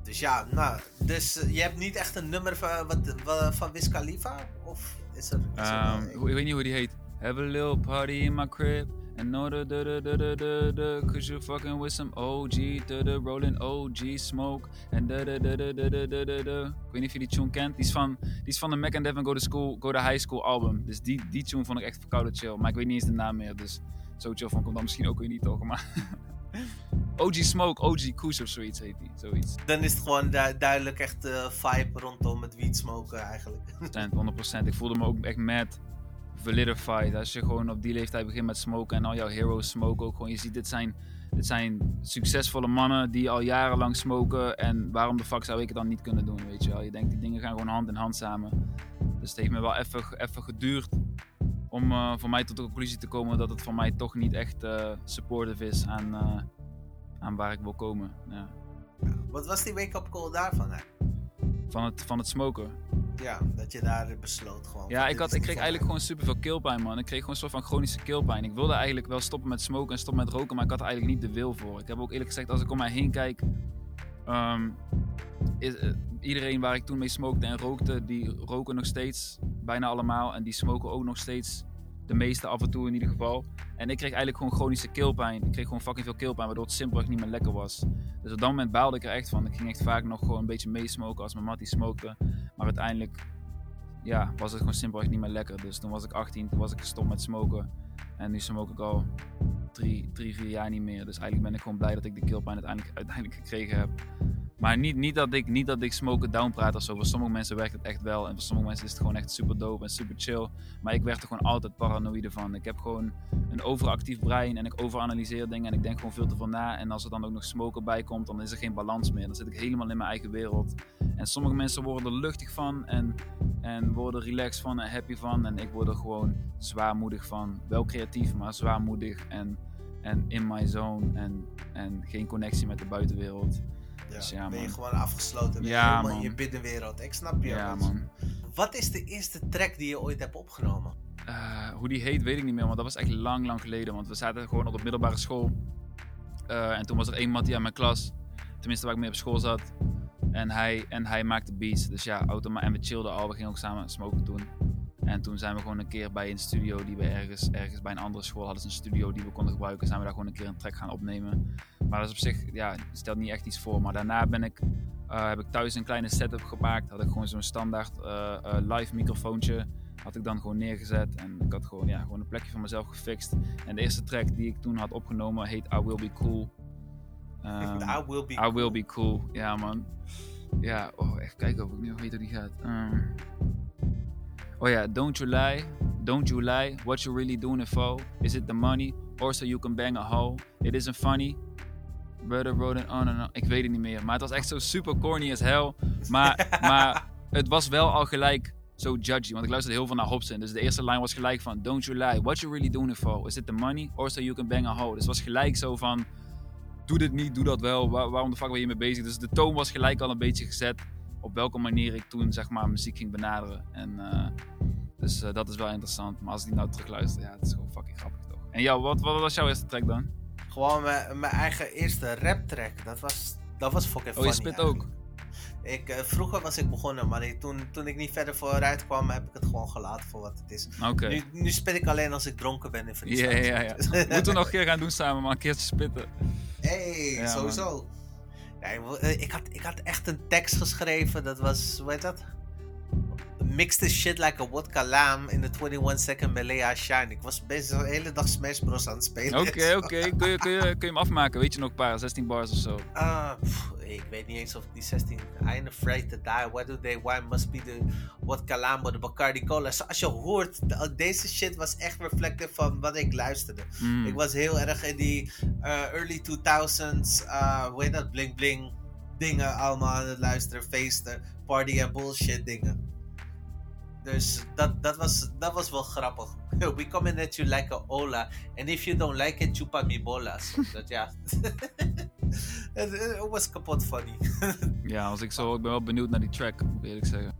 dus ja, nou, dus eh, je hebt niet echt een nummer van, wat, wat, van Wiz Khalifa? Of is er... Is er ehm, een? ik weet niet hoe die heet. Have a little party in my crib. And the da da da da da da Cause you're fucking with some OG da da rolling OG smoke And da da da da da da da da da Ik weet niet of je die tune kent Die is van, die is van de Mac and Devin Go to School Go to High School album Dus die, die tune vond ik echt verkouden chill Maar ik weet niet eens de naam meer Dus zo chill ik hem dan misschien ook weer niet toch Maar OG Smoke, OG Koes of zoiets heet die Zoiets Dan is het gewoon du- duidelijk echt de vibe rondom het wiet smoken eigenlijk. 100%. Ik voelde me ook echt mad validified. Als je gewoon op die leeftijd begint met smoken en al jouw heroes smoken ook gewoon. Je ziet, dit zijn, dit zijn succesvolle mannen die al jarenlang smoken. En waarom de fuck zou ik het dan niet kunnen doen, weet je wel. Je denkt, die dingen gaan gewoon hand in hand samen. Dus het heeft me wel even, even geduurd om eh, voor mij tot de conclusie te komen dat het voor mij toch niet echt eh, supportive is aan, eh, aan waar ik wil komen. Ja. Wat was die wake-up call daarvan? Hè? Van, het, van het smoken. Ja, dat je daar besloot gewoon. Ja, ik, had, ik kreeg eigenlijk gewoon superveel keelpijn, man. Ik kreeg gewoon een soort van chronische keelpijn. Ik wilde eigenlijk wel stoppen met smoken en stoppen met roken, maar ik had er eigenlijk niet de wil voor. Ik heb ook eerlijk gezegd, als ik om mij heen kijk, ehm, is, eh, iedereen waar ik toen mee smokte en rookte, die roken nog steeds, bijna allemaal. En die smoken ook nog steeds, de meeste af en toe in ieder geval. En ik kreeg eigenlijk gewoon chronische keelpijn. Ik kreeg gewoon fucking veel keelpijn, waardoor het simpelweg niet meer lekker was. Dus op dat moment baalde ik er echt van. Ik ging echt vaak nog gewoon een beetje meesmoken als mijn mattie smokte. Maar uiteindelijk ja, was het gewoon simpelweg niet meer lekker. Dus toen was ik 18, toen was ik gestopt met smoken. En nu smoke ik al drie, drie, vier jaar niet meer. Dus eigenlijk ben ik gewoon blij dat ik de keelpijn uiteindelijk, uiteindelijk gekregen heb. Maar niet, niet, dat ik, niet dat ik smoke down praat of zo. Voor sommige mensen werkt het echt wel. En voor sommige mensen is het gewoon echt super dope en super chill. Maar ik werd er gewoon altijd paranoïde van. Ik heb gewoon een overactief brein en ik overanalyseer dingen. En ik denk gewoon veel te veel na. En als er dan ook nog smoken bij komt, dan is er geen balans meer. Dan zit ik helemaal in mijn eigen wereld. En sommige mensen worden er luchtig van en, en worden relaxed van en happy van. En ik word er gewoon zwaarmoedig van. Wel creatief, maar zwaarmoedig en, en in my zone. En, en geen connectie met de buitenwereld. Ja, Dus ja, ben je gewoon afgesloten. Je Ja, helemaal man. je binnenwereld. Ik snap je. Ja, man. man. Wat is de eerste track die je ooit hebt opgenomen? Eh, hoe die heet, weet ik niet meer, want dat was echt lang, lang geleden. Want we zaten gewoon op de middelbare school. Eh, en toen was er één Mattie aan mijn klas. Tenminste, waar ik mee op school zat. En hij, en hij maakte beats. Dus ja, automa en we chillden al. We gingen ook samen smoken toen. En toen zijn we gewoon een keer bij een studio die we ergens, ergens bij een andere school hadden. Een studio die we konden gebruiken. Zijn we daar gewoon een keer een track gaan opnemen. Maar dat is op zich, ja, stelt niet echt iets voor. Maar daarna ben ik, eh, heb ik thuis een kleine setup gemaakt. Had ik gewoon zo'n standaard eh, eh, live microfoontje had ik dan gewoon neergezet. En ik had gewoon, ja, gewoon een plekje voor mezelf gefixt. En de eerste track die ik toen had opgenomen heet I Will Be Cool. Ehm, I will be. I Will Be Cool, ja man. Ja, oh, even kijken of ik nu weet hoe die gaat. Ehm, oh ja, Don't You Lie, Don't You Lie, What You Really Doing It For? Is it the money, or so you can bang a hoe? It isn't funny, Brother wrote it on and on. Ik weet het niet meer, maar het was echt zo super corny as hell. Maar, maar het was wel al gelijk zo judgy, want ik luisterde heel veel naar Hobson. Dus de eerste line was gelijk van, Don't You Lie, What You Really Doing It For? Is it the money, or so you can bang a hoe? Dus het was gelijk zo van doe dit niet, doe dat wel. Waar- waarom de fuck ben je hiermee bezig? Dus de toon was gelijk al een beetje gezet op welke manier ik toen zeg maar muziek ging benaderen. En eh, dus eh, dat is wel interessant. Maar als ik die nou terugluister, ja, het is gewoon fucking grappig toch. En jou, wat, wat was jouw eerste track dan? Gewoon mijn, mijn eigen eerste rap track. Dat was, dat was fucking Oh, je funny spit ook? Ik, eh, vroeger was ik begonnen, maar toen, toen ik niet verder vooruit kwam, heb ik het gewoon gelaten voor wat het is. Nu, nu spit ik alleen als ik dronken ben in Ja, ja, ja. Moeten we nog een keer gaan doen samen, maar een keertje spitten. Hey, Ja, sowieso. Wil- eh, ik, had, ik had echt een tekst geschreven, dat was, hoe heet dat? Mix the shit like a vodka lam in the 21 second Malaya shine. Ik was bezig de hele dag Smash Bros aan het spelen. Oké, oké. Kun, je, kun, je, kun je hem afmaken? Weet je nog een paar, 16 bars of zo? Ah, pff, ik weet niet eens of die 16. I ain't afraid to die. Why do they? Why must be the vodka lambo, de Bacardi cola. Zoals je hoort, de- deze shit was echt reflectief van wat ik luisterde. Mm. Ik was heel erg in die eh, early 2000s, eh hoe heet dat, bling bling dingen allemaal aan het luisteren, feesten, party en bullshit dingen. Dus dat, dat, was, dat was wel grappig. We come at you like a ola. And if you don't like it, chupa mi bolas. dat ja. het, het was kapot funny. Ja, als ik zo, ik ben wel benieuwd naar die track, moet ik eerlijk zeggen.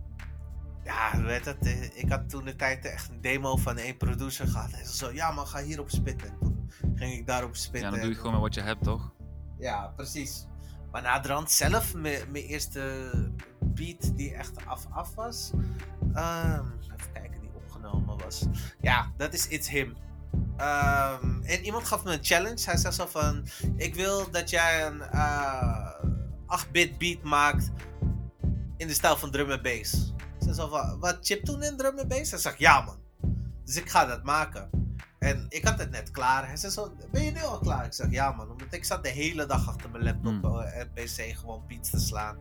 ja, weet het, eh, ik had toen de tijd echt een demo van één producer gehad. Hij zei zo, ja man, ga hierop spitten. En toen ging ik daarop spitten. Ja, dan doe je En gewoon met wat je hebt, toch? Ja, precies. Maar naderhand zelf, mijn eerste beat die echt af-af was. ehm, even kijken, die opgenomen was. Ja, dat is It's Him. Ehm, en iemand gaf me een challenge. Hij zei zo van: Ik wil dat jij een eh 8-bit beat maakt in de stijl van drum en bass. Ik zei zo van: Wat chip toen in drum en bass? Hij zegt: Ja, man. Dus ik ga dat maken. En ik had het net klaar. Hij zei zo, ben je nu al klaar? Ik zeg, ja man. Omdat ik zat de hele dag achter mijn laptop Hmm. eh, en pc gewoon beats te slaan.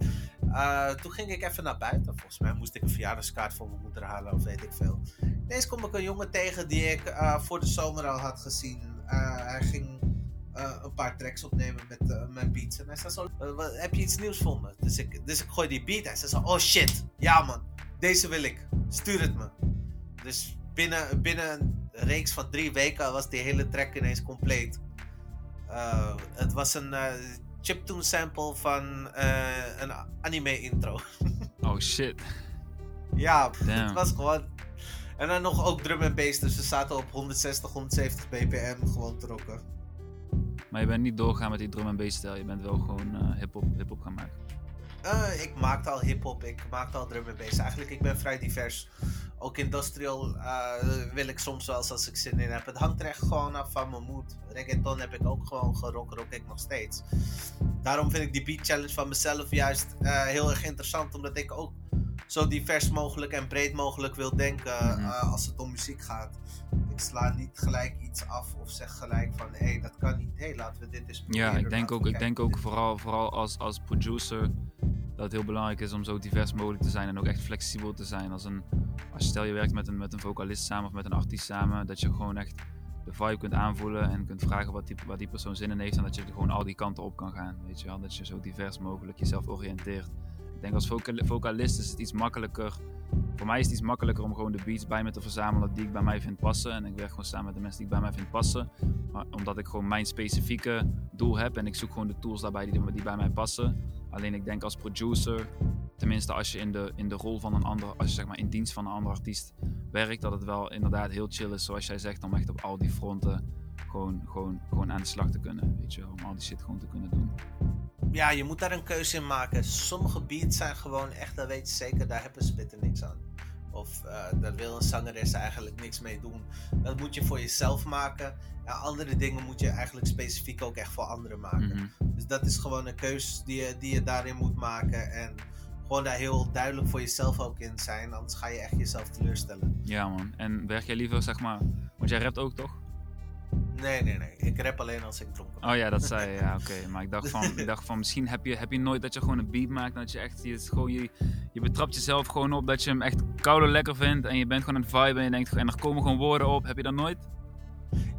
Eh, toen ging ik even naar buiten. Volgens mij moest ik een verjaardagskaart voor mijn moeder halen of weet ik veel. Ineens kom ik een jongen tegen die ik eh, voor de zomer al had gezien. Hij ging een paar tracks opnemen met mijn beats. En hij zei zo, "Eh, wat- heb je iets nieuws voor me? Dus ik, dus ik gooi die beat. Hij zei zo, oh shit. Ja man, deze wil ik. Stuur het me. Dus binnen, binnen een reeks van drie weken was die hele track ineens compleet. Eh, het was een eh, chiptune sample van eh, een anime intro. Oh shit. ja, Damn. het was gewoon. En dan nog ook drum en bass, dus we zaten op 160, 170 bpm gewoon te rocken. Maar je bent niet doorgaan met die drum en bass stijl. Je bent wel gewoon hip-hop hip gaan maken. Eh, ik maakte al hip-hop, ik maakte al drum en bass. Eigenlijk, ik ben vrij divers. Ook industrial eh, wil ik soms wel eens als ik zin in heb. Het hangt er echt gewoon af van mijn mood. Reggaeton heb ik ook gewoon gerock, rock ik nog steeds. Daarom vind ik die beat challenge van mezelf juist eh, heel erg interessant. Omdat ik ook zo divers mogelijk en breed mogelijk wil denken Mhm. als het om muziek gaat. Ik sla niet gelijk iets af of zeg gelijk van hé, hey, dat kan niet. Hé, hey, laten we dit eens proberen. Ja, ik denk ook, ik denk ook vooral, vooral als, als producer dat het heel belangrijk is om zo divers mogelijk te zijn en ook echt flexibel te zijn. Als, een, als je stel je werkt met een, met een vocalist samen of met een artiest samen, dat je gewoon echt de vibe kunt aanvoelen en kunt vragen wat die, wat die persoon zin in heeft en dat je gewoon al die kanten op kan gaan. Weet je wel, dat je zo divers mogelijk jezelf oriënteert. Ik denk als vocal- vocalist is het iets makkelijker. Voor mij is het iets makkelijker om gewoon de beats bij me te verzamelen die ik bij mij vind passen. En ik werk gewoon samen met de mensen die ik bij mij vind passen. Maar omdat ik gewoon mijn specifieke doel heb en ik zoek gewoon de tools daarbij die, die bij mij passen. Alleen ik denk als producer, tenminste als je in de, in de rol van een ander, als je zeg maar in dienst van een andere artiest werkt, dat het wel inderdaad heel chill is, zoals jij zegt, om echt op al die fronten gewoon, gewoon, gewoon aan de slag te kunnen. Weet je om al die shit gewoon te kunnen doen. Ja, je moet daar een keuze in maken. Sommige beats zijn gewoon echt, dat weet je zeker, daar hebben spitter niks aan. Of eh, daar wil een zangeres eigenlijk niks mee doen. Dat moet je voor jezelf maken. Ja, andere dingen moet je eigenlijk specifiek ook echt voor anderen maken. Mhm. Dus dat is gewoon een keuze die je, die je daarin moet maken. En gewoon daar heel duidelijk voor jezelf ook in zijn. Anders ga je echt jezelf teleurstellen. Ja man, en werk jij liever zeg maar, want jij rapt ook toch? Nee, nee, nee. Ik rap alleen als ik dronken ben. Oh ja, dat zei je, ja oké. Maar ik dacht, van, ik dacht van, misschien heb je, heb je nooit dat je gewoon een beat maakt. Dat je echt, je, gewoon, je, je betrapt jezelf gewoon op dat je hem echt koude lekker vindt. En je bent gewoon aan het viben en je denkt, en er komen gewoon woorden op. Heb je dat nooit?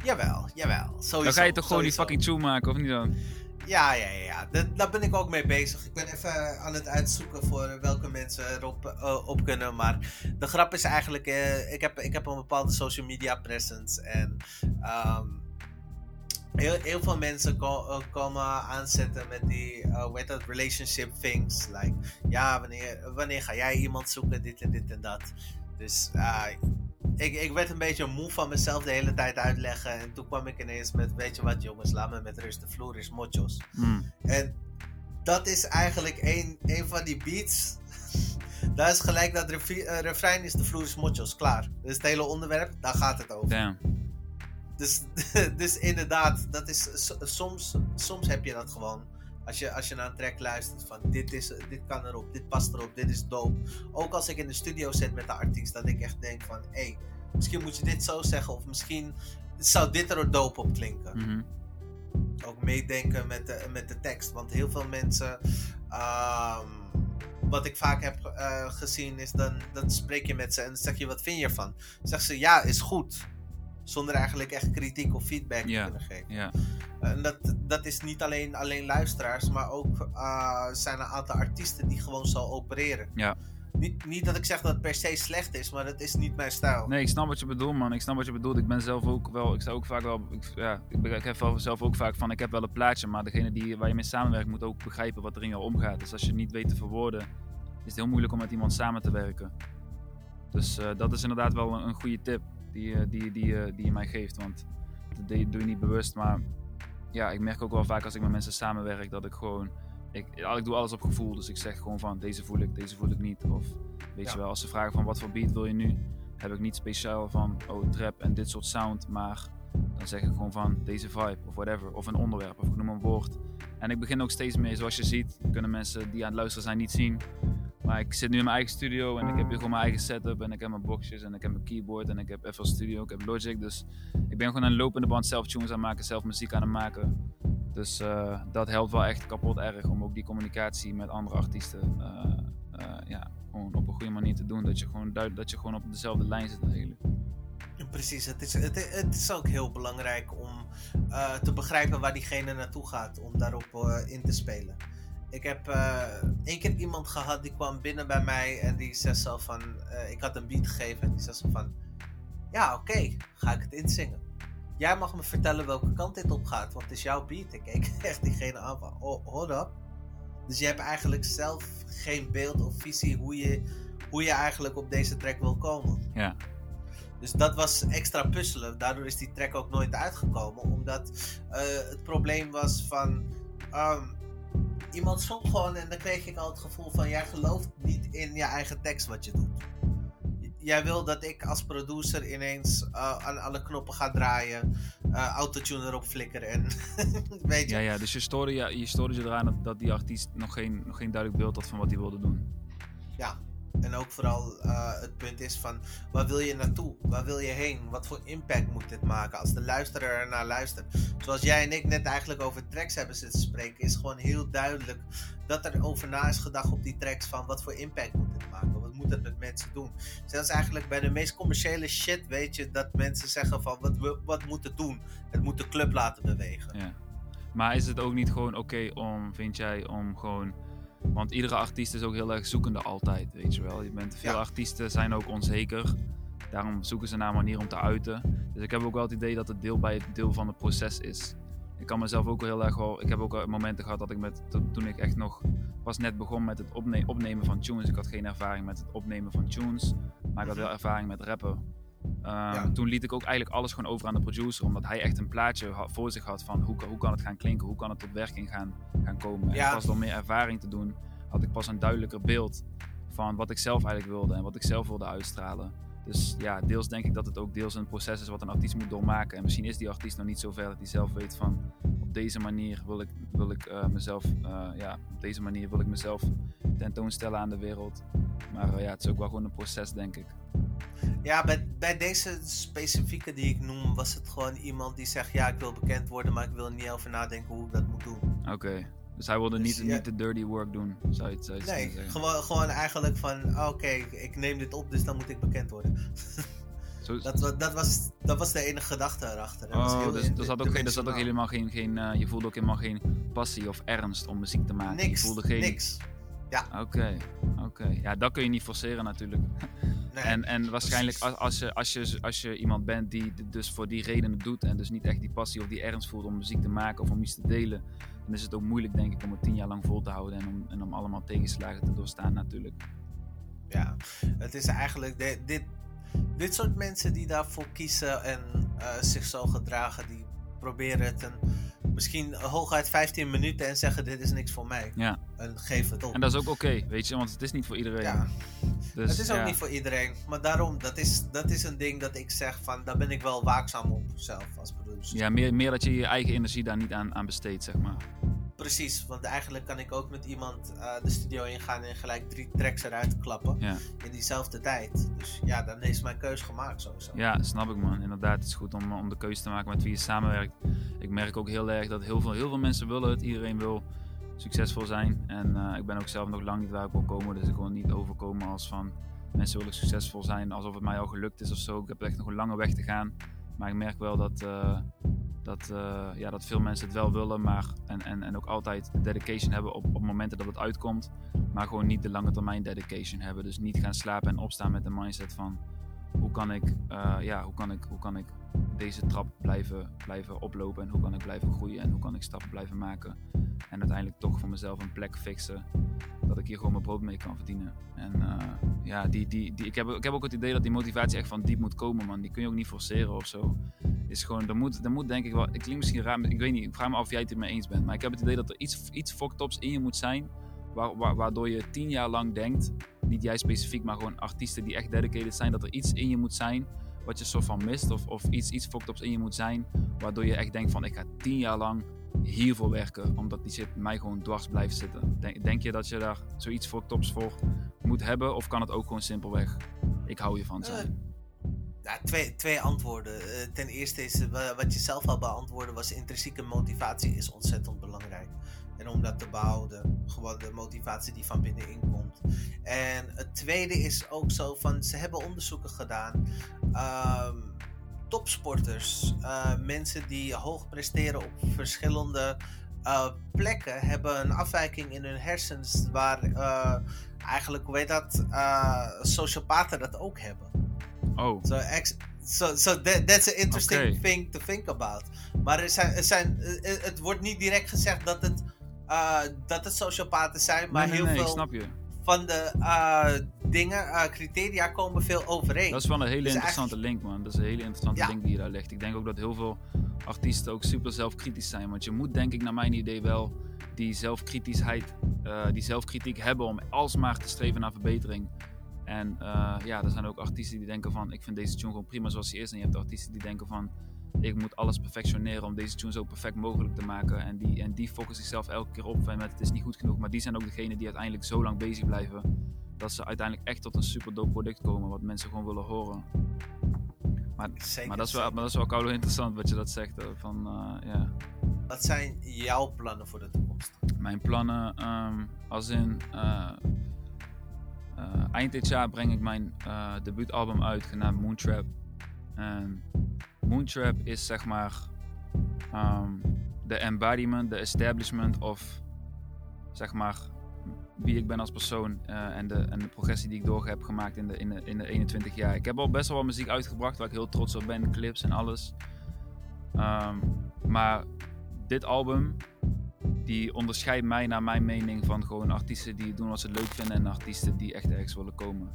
Jawel, jawel. Sowieso, Dan ga je toch gewoon die fucking tune maken, of niet dan? Ja, ja, ja. Dat, daar ben ik ook mee bezig. Ik ben even aan het uitzoeken voor welke mensen erop eh, op kunnen. Maar de grap is eigenlijk, eh, ik, heb, ik heb een bepaalde social media presence. En ehm, heel, heel veel mensen eh, komen aanzetten met die, dat, relationship things. Like, ja, wanneer, wanneer ga jij iemand zoeken, dit en dit en dat. Dus ik, ik werd een beetje moe van mezelf de hele tijd uitleggen. En toen kwam ik ineens met, weet je wat jongens, laat me met rust. De vloer is motjos. Hmm. En dat is eigenlijk een, een van die beats. Daar is gelijk dat eh, refrein is de vloer is motjos, klaar. Dus het hele onderwerp, daar gaat het over. Damn. Dus, dus inderdaad, dat is, so- soms, soms heb je dat gewoon. Als je, als je naar een track luistert van dit, is, dit kan erop, dit past erop, dit is dope. Ook als ik in de studio zit met de artiest, dat ik echt denk van hé, hey, misschien moet je dit zo zeggen of misschien zou dit er dope op klinken. Mhm. ook meedenken met de, met de tekst. Want heel veel mensen. ehm, wat ik vaak heb eh, gezien is dan, dan spreek je met ze en dan zeg je wat vind je ervan? Zeg ze ja, is goed. Zonder eigenlijk echt kritiek of feedback te kunnen geven. Ja. En dat, dat is niet alleen, alleen luisteraars, maar ook eh, zijn een aantal artiesten die gewoon zo opereren. Ja. Niet, niet dat ik zeg dat het per se slecht is, maar dat is niet mijn stijl. Nee, ik snap wat je bedoelt, man. Ik snap wat je bedoelt. Ik ben zelf ook wel, ik zou ook vaak wel, ik, ja, ik, ben, ik heb zelf ook vaak van, ik heb wel een plaatje, maar degene die, waar je mee samenwerkt moet ook begrijpen wat er in jou omgaat. Dus als je het niet weet te verwoorden, is het heel moeilijk om met iemand samen te werken. Dus eh, dat is inderdaad wel een, een goede tip die, eh, die, die, eh, die je mij geeft, want dat doe doe je niet bewust, maar ja, ik merk ook wel vaak als ik met mensen samenwerk dat ik gewoon, ik, ik doe alles op gevoel, dus ik zeg gewoon van, deze voel ik, deze voel ik niet. Of weet Ja. je wel, als ze vragen van wat voor beat wil je nu, heb ik niet speciaal van oh trap en dit soort sound, maar dan zeg ik gewoon van deze vibe of whatever, of een onderwerp of ik noem een woord. En ik begin ook steeds meer, zoals je ziet, kunnen mensen die aan het luisteren zijn niet zien. Maar ik zit nu in mijn eigen studio en ik heb hier gewoon mijn eigen setup en ik heb mijn boxjes en ik heb mijn keyboard en ik heb FL Studio, ik heb Logic. Dus ik ben gewoon aan de lopende band zelf tunes aan maken, zelf muziek aan het maken. Dus eh, dat helpt wel echt kapot erg om ook die communicatie met andere artiesten eh, eh, ja, gewoon op een goede manier te doen. Dat je gewoon, duid- dat je gewoon op dezelfde lijn zit eigenlijk. Precies, het is, het, het is ook heel belangrijk om te begrijpen waar diegene naartoe gaat, om daarop in te spelen. Ik heb eh één keer iemand gehad die kwam binnen bij mij en die zei zo van, eh, ik had een beat gegeven en die zei zo van, ja oké, ga ik het inzingen. Jij mag me vertellen welke kant dit op gaat, want het is jouw beat. Ik keek echt diegene aan van, oh, hold up. Dus je hebt eigenlijk zelf geen beeld of visie hoe je, hoe je eigenlijk op deze track wil komen. Ja. Dus dat was extra puzzelen. Daardoor is die track ook nooit uitgekomen. Omdat eh, het probleem was van. ehm, iemand zong gewoon en dan kreeg ik al het gevoel van: jij gelooft niet in je eigen tekst wat je doet. Jij wil dat ik als producer ineens eh, aan alle knoppen ga draaien, eh autotune erop flikkeren en weet je. Ja, ja, dus je stoorde je, je eraan dat, dat die artiest nog geen, nog geen duidelijk beeld had van wat hij wilde doen. Ja. En ook vooral uh, het punt is van, waar wil je naartoe? Waar wil je heen? Wat voor impact moet dit maken als de luisteraar ernaar luistert? Zoals jij en ik net eigenlijk over tracks hebben zitten spreken, is gewoon heel duidelijk dat er over na is gedacht op die tracks van wat voor impact moet dit maken? Wat moet het met mensen doen? Zelfs eigenlijk bij de meest commerciële shit weet je dat mensen zeggen van wat, wat moet het doen? Het moet de club laten bewegen. Ja. Maar is het ook niet gewoon oké om, vind jij, om gewoon want iedere artiest is ook heel erg zoekende altijd, weet je wel. Je bent, veel artiesten zijn ook onzeker. Daarom zoeken ze naar een manier om te uiten. Dus ik heb ook wel het idee dat het deel bij het deel van het proces is. Ik kan mezelf ook heel erg wel. Ik heb ook momenten gehad dat ik met. toen ik echt nog pas net begon met het opnemen van tunes. Ik had geen ervaring met het opnemen van tunes. Maar ik had wel ervaring met rappen. Ehm, toen liet ik ook eigenlijk alles gewoon over aan de producer, omdat hij echt een plaatje voor zich had van hoe, hoe kan het gaan klinken, hoe kan het tot werking gaan, gaan komen. En pas door meer ervaring te doen, had ik pas een duidelijker beeld van wat ik zelf eigenlijk wilde en wat ik zelf wilde uitstralen. Dus ja, deels denk ik dat het ook deels een proces is wat een artiest moet doormaken. En misschien is die artiest nog niet zo ver dat hij zelf weet van op deze manier wil ik, wil ik uh, mezelf, uh, ja, op deze manier wil ik mezelf tentoonstellen aan de wereld. Maar uh, ja, het is ook wel gewoon een proces, denk ik. Ja, bij, bij deze specifieke die ik noem, was het gewoon iemand die zegt: Ja, ik wil bekend worden, maar ik wil er niet over nadenken hoe ik dat moet doen. Oké. Hij wilde dus, niet, niet de dirty work doen, zou je het, zou Nee, gewoon, gewoon eigenlijk van: Oké, ik neem dit op, dus dan moet ik bekend worden. Zo, dat, dat, was, dat was de enige gedachte erachter. Dat oh, dus er zat ook, geen, zat ook helemaal geen, geen uh, je voelde ook helemaal geen passie of ernst om muziek te maken. Niks, je voelde geen... niks. Ja. Oké, oké. Ja, dat kun je niet forceren natuurlijk. Nee. En, en waarschijnlijk als, je, als, je, als je iemand bent die dus voor die redenen doet en dus niet echt die passie of die ernst voelt om muziek te maken of om iets te delen, dan is het ook moeilijk denk ik om het tien jaar lang vol te houden en om, en om allemaal tegenslagen te doorstaan natuurlijk. Ja, het is eigenlijk dit, dit soort mensen die daarvoor kiezen en uh, zich zo gedragen, die proberen het een misschien hooguit 15 minuten en zeggen: Dit is niks voor mij. Ja. En geef het op. En dat is ook oké, weet je, want het is niet voor iedereen. Ja. Dus, het is ook niet voor iedereen. Maar daarom, dat is, dat is een ding dat ik zeg: van daar ben ik wel waakzaam op zelf als producer. Ja, meer, meer dat je je eigen energie daar niet aan, aan besteedt, zeg maar. Precies, want eigenlijk kan ik ook met iemand uh, de studio ingaan en gelijk drie tracks eruit klappen. Ja. In diezelfde tijd. Dus ja, dan is mijn keus gemaakt sowieso. Ja, snap ik man. Inderdaad, het is goed om, om de keuze te maken met wie je samenwerkt. Ik merk ook heel erg dat heel veel, heel veel mensen willen het. Iedereen wil succesvol zijn. En uh, ik ben ook zelf nog lang niet waar ik wil komen. Dus ik wil niet overkomen als van mensen willen succesvol zijn alsof het mij al gelukt is of zo. Ik heb echt nog een lange weg te gaan. Maar ik merk wel dat, uh, dat, uh, ja, dat veel mensen het wel willen, maar, en, en, en ook altijd dedication hebben op, op momenten dat het uitkomt, maar gewoon niet de lange termijn dedication hebben. Dus niet gaan slapen en opstaan met de mindset van hoe kan ik, uh, ja, hoe kan ik, hoe kan ik deze trap blijven, blijven oplopen en hoe kan ik blijven groeien en hoe kan ik stappen blijven maken. En uiteindelijk toch voor mezelf een plek fixen dat ik hier gewoon mijn brood mee kan verdienen. En uh, ja, die, die, die, ik, heb, ik heb ook het idee dat die motivatie echt van diep moet komen, man. Die kun je ook niet forceren of zo. Is gewoon, er moet, er moet denk ik wel, ik klink misschien raar, ik weet niet, ik vraag me af of jij het er mee eens bent. Maar ik heb het idee dat er iets, iets fucked in je moet zijn, waardoor je tien jaar lang denkt, niet jij specifiek, maar gewoon artiesten die echt dedicated zijn, dat er iets in je moet zijn wat je soort van mist of, of iets, iets fucked in je moet zijn, waardoor je echt denkt van ik ga tien jaar lang hiervoor werken, omdat die shit mij gewoon dwars blijft zitten. Denk, je dat je daar zoiets fucked voor moet hebben of kan het ook gewoon simpelweg ik hou je van? Uh. Twee, twee antwoorden. Uh, ten eerste is wat je zelf al beantwoordde, was intrinsieke motivatie is ontzettend belangrijk. En om dat te behouden, gewoon de motivatie die van binnenin komt. En het tweede is ook zo van, ze hebben onderzoeken gedaan. Um, topsporters, uh, mensen die hoog presteren op verschillende uh, plekken, hebben een afwijking in hun hersens waar uh, eigenlijk, hoe heet dat, sociopaten dat ook hebben. Oh. So, so, so that, that's an interesting okay. thing to think about. Maar er zijn, er zijn, het wordt niet direct gezegd dat het uh, dat het sociopaten zijn, maar nee, heel veel snap je. van de uh, dingen, uh, criteria komen veel overeen. Dat is wel een hele dus interessante link, man. Dat is een hele interessante link die je daar legt. Ik denk ook dat heel veel artiesten ook super zelfkritisch zijn. Want je moet, denk ik, naar mijn idee wel die zelfkritischheid, die zelfkritiek hebben om alsmaar te streven naar verbetering. En ja, er zijn ook artiesten die denken van, ik vind deze tune gewoon prima zoals hij is. En je hebt artiesten die denken van, ik moet alles perfectioneren om deze tune zo perfect mogelijk te maken. En die, en die focussen zichzelf elke keer op met het is niet goed genoeg. Maar die zijn ook degene die uiteindelijk zo lang bezig blijven dat ze uiteindelijk echt tot een super dope product komen wat mensen gewoon willen horen. Maar, Zeker, maar, dat, is wel, zeker. maar dat is wel koude interessant wat je dat zegt. hoor. Van, eh, ja. Wat zijn jouw plannen voor de toekomst? Mijn plannen, ehm, als in eh, eh, eind dit jaar breng ik mijn eh, debuutalbum uit genaamd Moontrap. En Moontrap is zeg maar ehm, de embodiment, de establishment of zeg maar wie ik ben als persoon eh, en, de, en de progressie die ik door heb gemaakt in de, in, de, in de 21 jaar. Ik heb al best wel wat muziek uitgebracht waar ik heel trots op ben, clips en alles. Ehm, maar dit album, die onderscheidt mij naar mijn mening van gewoon artiesten die doen wat ze leuk vinden en artiesten die echt ergens willen komen.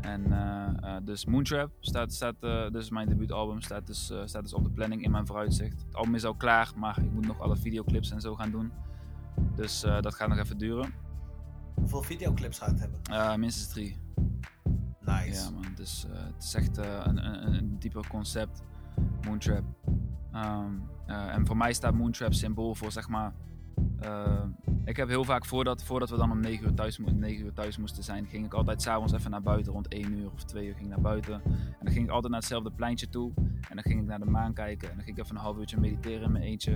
En eh, eh, dus Moontrap staat, staat eh, dus mijn debuutalbum staat dus, staat dus op de planning in mijn vooruitzicht. Het album is al klaar, maar ik moet nog alle videoclips en zo gaan doen. Dus dat gaat nog even duren. Hoeveel videoclips gaat het hebben? Minstens drie. Nice. Ja man, dus het is echt een, een, een dieper concept, Moontrap. Ehm, eh, en voor mij staat Moontrap symbool voor zeg maar. Eh, ik heb heel vaak voordat, voordat we dan om 9 uur, thuis, mo- 9 uur thuis moesten zijn, ging ik altijd s'avonds even naar buiten. Rond 1 uur of 2 uur ging ik naar buiten. En dan ging ik altijd naar hetzelfde pleintje toe. En dan ging ik naar de maan kijken. En dan ging ik even een half uurtje mediteren in mijn eentje.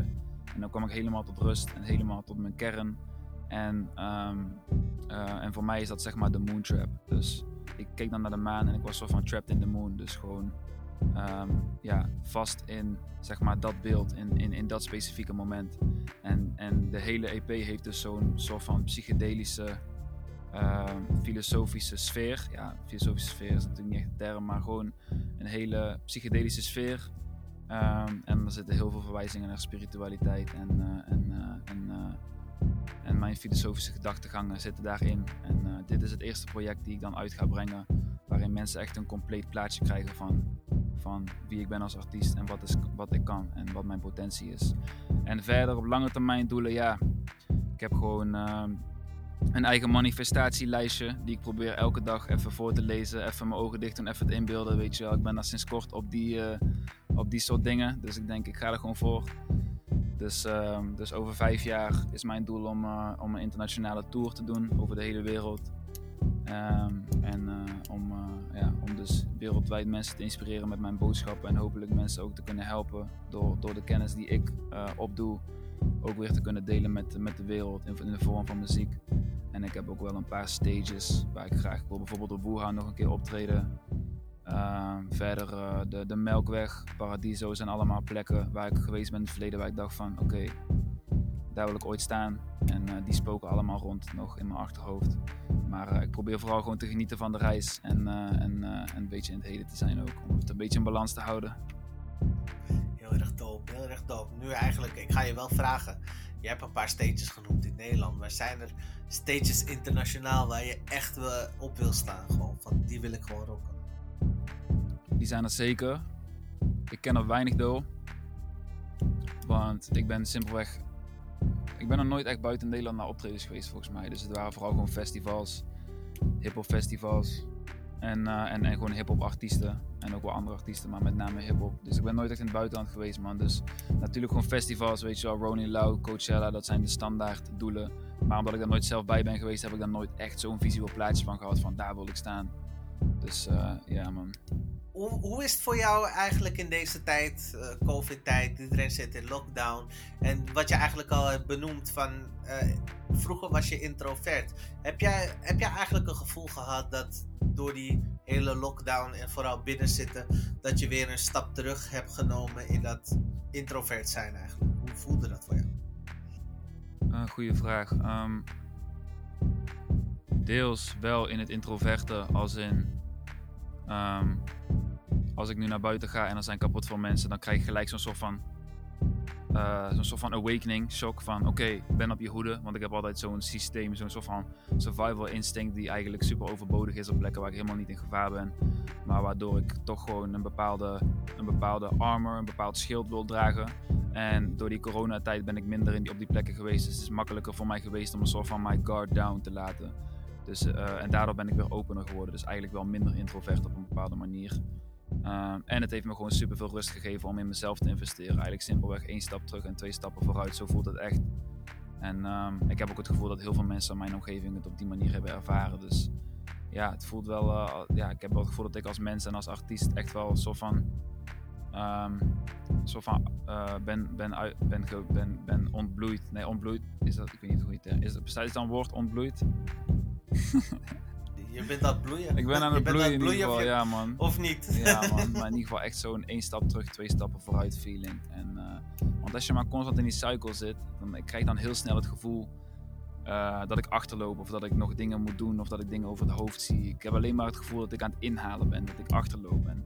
En dan kwam ik helemaal tot rust en helemaal tot mijn kern. En, ehm, eh, en voor mij is dat zeg maar de Moontrap. Dus ik keek dan naar de maan en ik was soort van trapped in the moon. Dus gewoon ehm, ja, vast in zeg maar, dat beeld, in, in, in dat specifieke moment. En, en de hele EP heeft dus zo'n soort van psychedelische, ehm, filosofische sfeer. Ja, filosofische sfeer is natuurlijk niet echt een term, maar gewoon een hele psychedelische sfeer. Ehm, en er zitten heel veel verwijzingen naar spiritualiteit en, eh, en, eh, en, eh, en mijn filosofische gedachtegangen zitten daarin. En eh, dit is het eerste project die ik dan uit ga brengen, waarin mensen echt een compleet plaatje krijgen van, van wie ik ben als artiest en wat, is, wat ik kan en wat mijn potentie is. En verder op lange termijn doelen, ja, ik heb gewoon ehm, een eigen manifestatielijstje die ik probeer elke dag even voor te lezen, even mijn ogen dicht doen, even het inbeelden, weet je wel. Ik ben daar sinds kort op die, eh, op die soort dingen, dus ik denk ik ga er gewoon voor. Dus, ehm, dus over vijf jaar is mijn doel om, eh, om een internationale tour te doen over de hele wereld. Ehm, en eh, om, eh, ja, om dus wereldwijd mensen te inspireren met mijn boodschappen en hopelijk mensen ook te kunnen helpen door, door de kennis die ik opdoe ook weer te kunnen delen met, met de wereld in, in de vorm van muziek. En ik heb ook wel een paar stages waar ik graag wil bijvoorbeeld op Wuhan nog een keer optreden. Ehm, verder eh, de, de Melkweg, Paradiso zijn allemaal plekken waar ik geweest ben in het verleden waar ik dacht van oké, daar wil ik ooit staan. En eh, die spoken allemaal rond nog in mijn achterhoofd. Maar eh, ik probeer vooral gewoon te genieten van de reis en, en, en een beetje in het heden te zijn ook. Om het een beetje in balans te houden. Heel erg dope, heel erg dope. Nu eigenlijk, ik ga je wel vragen. Je hebt een paar stages genoemd in Nederland. Maar zijn er stages internationaal waar je echt op wil staan? Gewoon van, die wil ik gewoon rocken. Die zijn er zeker. Ik ken er weinig door. Want ik ben simpelweg. Ik ben nog nooit echt buiten Nederland naar optredens geweest volgens mij. Dus het waren vooral gewoon festivals, hip-hop festivals. En, eh, en, en gewoon hip-hop artiesten. En ook wel andere artiesten, maar met name hip-hop. Dus ik ben nooit echt in het buitenland geweest, man. Dus natuurlijk gewoon festivals, weet je wel. Ronnie Lau, Coachella, dat zijn de standaard doelen. Maar omdat ik daar nooit zelf bij ben geweest, heb ik daar nooit echt zo'n visueel plaatje van gehad. Van daar wil ik staan. Dus eh, ja, man. Hoe, hoe is het voor jou eigenlijk in deze tijd, eh, COVID-tijd, iedereen zit in lockdown. En wat je eigenlijk al hebt benoemd van, eh, vroeger was je introvert. Heb jij, heb jij eigenlijk een gevoel gehad dat door die hele lockdown en vooral binnen zitten, dat je weer een stap terug hebt genomen in dat introvert zijn eigenlijk? Hoe voelde dat voor jou? Een goede vraag. Ehm, deels wel in het introverte, als in. ehm, als ik nu naar buiten ga en er zijn kapot veel mensen, dan krijg je gelijk zo'n soort van. eh, zo'n soort van awakening, shock van oké, ben op je hoede. Want ik heb altijd zo'n systeem, zo'n soort van survival instinct die eigenlijk super overbodig is op plekken waar ik helemaal niet in gevaar ben. Maar waardoor ik toch gewoon een bepaalde, een bepaalde armor, een bepaald schild wil dragen. En door die coronatijd ben ik minder in die, op die plekken geweest. Dus het is makkelijker voor mij geweest om een soort van my guard down te laten. Dus, eh, en daardoor ben ik weer opener geworden. Dus eigenlijk wel minder introvert op een bepaalde manier. Ehm, en het heeft me gewoon super veel rust gegeven om in mezelf te investeren. Eigenlijk simpelweg één stap terug en twee stappen vooruit. Zo voelt het echt. En ehm, ik heb ook het gevoel dat heel veel mensen in mijn omgeving het op die manier hebben ervaren. Dus ja, het voelt wel. eh, ja, ik heb wel het gevoel dat ik als mens en als artiest echt wel soort van. ehm, een soort van eh, ben, ben, uit, ben, ben, ben ontbloeid. Nee, ontbloeid is dat. Ik weet niet hoe je het is. Bestaat dan woord ontbloeid? Je bent aan het bloeien. Ik ben aan het bloeien in ieder geval, je- ja man. Of niet? Ja man, maar in ieder geval echt zo'n één stap terug, twee stappen vooruit feeling. En, eh, want als je maar constant in die cycle zit, dan ik krijg dan heel snel het gevoel eh, dat ik achterloop of dat ik nog dingen moet doen of dat ik dingen over het hoofd zie. Ik heb alleen maar het gevoel dat ik aan het inhalen ben, dat ik achterloop. En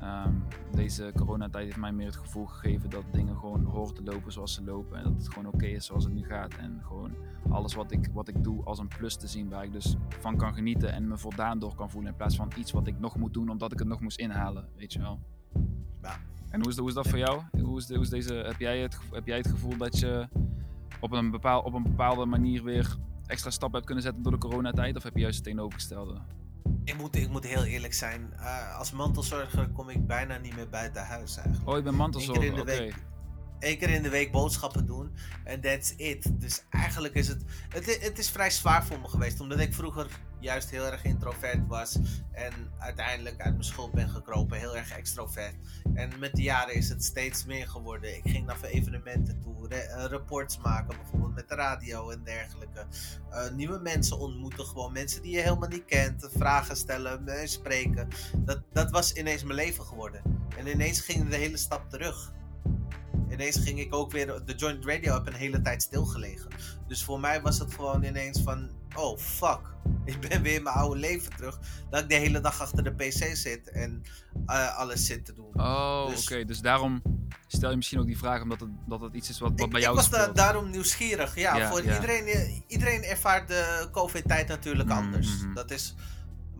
ehm, deze coronatijd heeft mij meer het gevoel gegeven dat dingen gewoon horen te lopen zoals ze lopen. En dat het gewoon oké is zoals het nu gaat. En gewoon alles wat ik, wat ik doe als een plus te zien waar ik dus van kan genieten en me voldaan door kan voelen. In plaats van iets wat ik nog moet doen omdat ik het nog moest inhalen, weet je wel. Ja. En hoe is, hoe is dat voor jou? Hoe is, de- hoe is deze, heb, jij het, heb jij het gevoel dat je op een, bepaal, op een bepaalde manier weer extra stappen hebt kunnen zetten door de coronatijd? Of heb je juist het tegenovergestelde? Ik moet, ik moet heel eerlijk zijn. eh, als mantelzorger kom ik bijna niet meer buiten huis eigenlijk. Oh, je bent mantelzorger, Eén oké. keer in de week. Eén keer in de week boodschappen doen. En that's it. Dus eigenlijk is het, het. Het is vrij zwaar voor me geweest. Omdat ik vroeger juist heel erg introvert was. En uiteindelijk uit mijn schuld ben gekropen. Heel erg extrovert. En met de jaren is het steeds meer geworden. Ik ging naar evenementen toe. eh, reports maken. Bijvoorbeeld met de radio en dergelijke. Eh, nieuwe mensen ontmoeten. Gewoon mensen die je helemaal niet kent. Vragen stellen. mee spreken. Dat, dat was ineens mijn leven geworden. En ineens ging de hele stap terug. Ineens ging ik ook weer. De Joint Radio heb een hele tijd stilgelegen. Dus voor mij was het gewoon ineens van. Oh fuck. Ik ben weer in mijn oude leven terug. Dat ik de hele dag achter de PC zit en eh, alles zit te doen. Oh, Dus- oké. Dus daarom stel je misschien ook die vraag omdat het, dat het iets is wat, wat ik, bij ik jou was da- daarom nieuwsgierig. Ja, Ja, voor ja. Iedereen, eh, iedereen ervaart de COVID-tijd natuurlijk Mhm, anders. mhm. Dat is.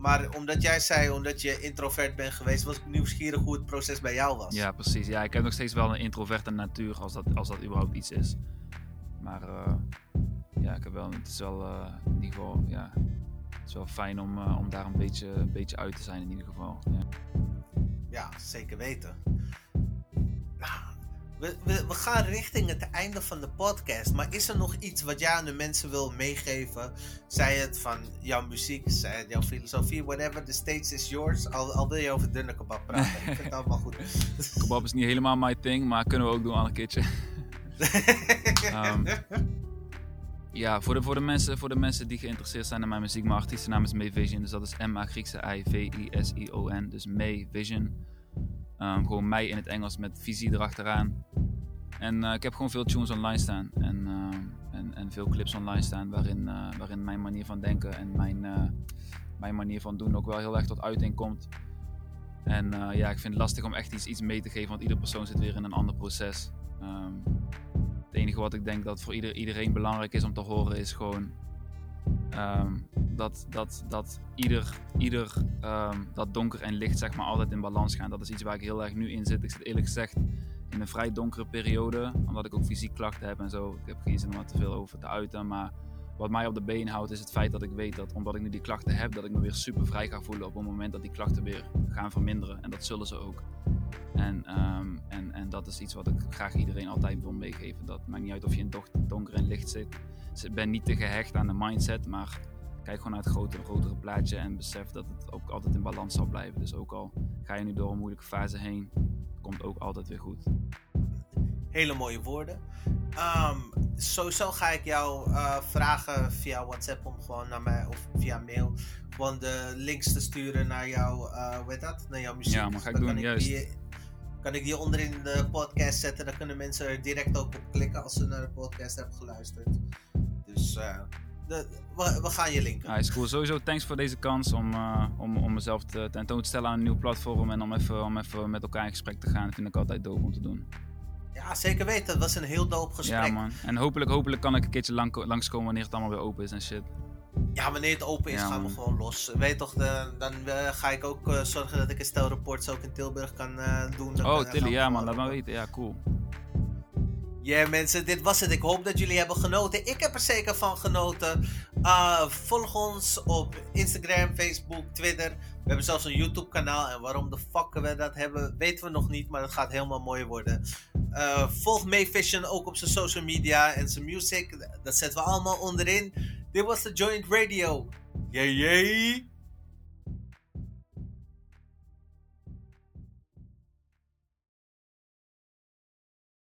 Maar omdat jij zei, omdat je introvert bent geweest, was ik nieuwsgierig hoe het proces bij jou was. Ja, precies. Ja, ik heb nog steeds wel een introverte natuur als dat, als dat überhaupt iets is. Maar eh, ja, ik heb wel, het is wel eh, in ieder geval, ja, het is wel fijn om, eh, om daar een beetje, een beetje uit te zijn in ieder geval. Ja. Ja, zeker weten. Nou, we, we, we gaan richting het einde van de podcast. Maar is er nog iets wat jij aan de mensen wil meegeven? Zij het van jouw muziek, zij het jouw filosofie, whatever. The stage is yours. Al, al wil je over dunne kebab praten. Ik vind het allemaal goed. Kebab is niet helemaal my thing, maar kunnen we ook doen al een keertje. Ja, voor de, voor, de mensen, voor de mensen die geïnteresseerd zijn in mijn muziek, mijn artiestennaam is May Vision. Dus dat is M-A Griekse I-V-I-S-I-O-N. Dus May Vision. Ehm, gewoon mij in het Engels met visie erachteraan. En eh, ik heb gewoon veel tunes online staan. En, ehm, en, en veel clips online staan waarin, eh, waarin mijn manier van denken en mijn, eh, mijn manier van doen ook wel heel erg tot uiting komt. En eh, ja, ik vind het lastig om echt iets, iets mee te geven, want iedere persoon zit weer in een ander proces. Ehm, het enige wat ik denk dat voor ieder, iedereen belangrijk is om te horen is gewoon ehm, dat, dat, dat ieder, ieder ehm, dat donker en licht zeg maar altijd in balans gaan. Dat is iets waar ik heel erg nu in zit. Ik zit eerlijk gezegd in een vrij donkere periode, omdat ik ook fysiek klachten heb en zo. Ik heb geen zin om er te veel over te uiten, maar wat mij op de been houdt is het feit dat ik weet dat omdat ik nu die klachten heb, dat ik me weer super vrij ga voelen op het moment dat die klachten weer gaan verminderen. En dat zullen ze ook. En, ehm, en, en dat is iets wat ik graag iedereen altijd wil meegeven. Dat maakt niet uit of je in donker en licht zit. Dus ik ben niet te gehecht aan de mindset, maar kijk gewoon naar het grotere, grotere plaatje en besef dat het ook altijd in balans zal blijven. Dus ook al ga je nu door een moeilijke fase heen, komt ook altijd weer goed. Hele mooie woorden. Ehm, sowieso ga ik jou eh, vragen via WhatsApp om gewoon naar mij of via mail gewoon de links te sturen naar jouw, eh hoe heet dat? Naar jouw muziek. Ja, maar ga ik doen, juist. Kan ik die onderin de podcast zetten, dan kunnen mensen er direct ook op klikken als ze naar de podcast hebben geluisterd. Dus eh, de, we, we gaan je linken. Ja, is cool. Sowieso thanks voor deze kans om, eh, om, om mezelf te, tentoon te stellen aan een nieuw platform en om even, om even met elkaar in gesprek te gaan. Dat vind ik altijd dope om te doen. Ja, zeker weten. Het was een heel dope gesprek. Ja man. En hopelijk, hopelijk kan ik een keertje lang, langskomen wanneer het allemaal weer open is en shit. Ja, wanneer het open is, Ja, gaan we gewoon los. Weet toch, de, dan eh, ga ik ook eh, zorgen dat ik een stel reports ook in Tilburg kan eh, doen. Dan Oh kan- Tilly, ja man, laat maar weten. Ja, cool. Ja mensen, dit was het. Ik hoop dat jullie hebben genoten. Ik heb er zeker van genoten. Volg ons op Instagram, Facebook, Twitter. We hebben zelfs een YouTube kanaal. En waarom de fuck we dat hebben, weten we nog niet. Maar het gaat helemaal mooi worden. Volg May Vision ook op zijn social media en zijn music. Dat zetten we allemaal onderin. Dit was a Joint Radio. Yay, yay.